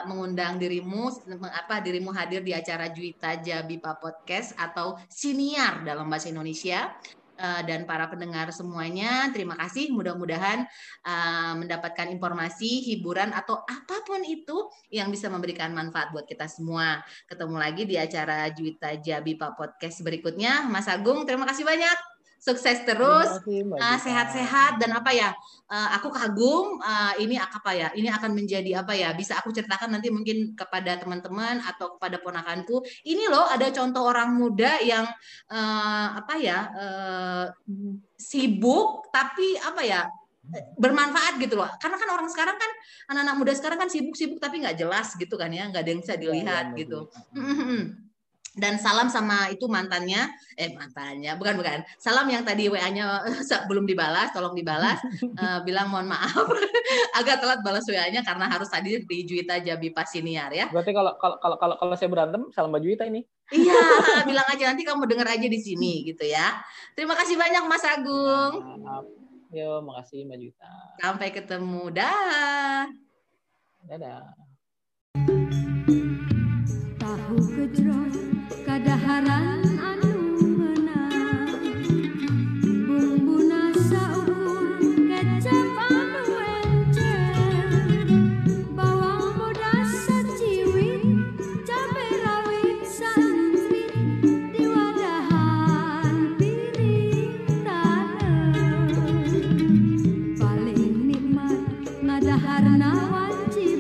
mengundang dirimu, apa dirimu hadir di acara Juita Jabipa Podcast atau Siniar dalam bahasa Indonesia. Uh, dan para pendengar semuanya, terima kasih. Mudah-mudahan uh, mendapatkan informasi, hiburan atau apa pun itu yang bisa memberikan manfaat buat kita semua. Ketemu lagi di acara Juita Jabipa Podcast berikutnya. Mas Agung, terima kasih banyak sukses terus, uh, sehat-sehat dan apa ya? Uh, aku kagum uh, ini apa ya? Ini akan menjadi apa ya? Bisa aku ceritakan nanti mungkin kepada teman-teman atau kepada ponakanku. Ini loh ada contoh orang muda yang uh, apa ya? Uh, sibuk tapi apa ya? bermanfaat gitu loh karena kan orang sekarang kan anak-anak muda sekarang kan sibuk-sibuk tapi nggak jelas gitu kan ya nggak ada yang bisa iya, dilihat ya, gitu dan salam sama itu mantannya eh mantannya bukan bukan. Salam yang tadi wa-nya eh, belum dibalas tolong dibalas. Uh, bilang mohon maaf. Agak telat balas wa-nya karena harus tadi di Juwita Jabi Pasiniar ya. Berarti kalau kalau kalau kalau, kalau saya berantem salam mbak Juwita ini. Iya bilang aja nanti kamu dengar aja di sini gitu ya. Terima kasih banyak Mas Agung. Yo makasih mbak Juwita. Sampai ketemu. Dah. Dadah. Tahu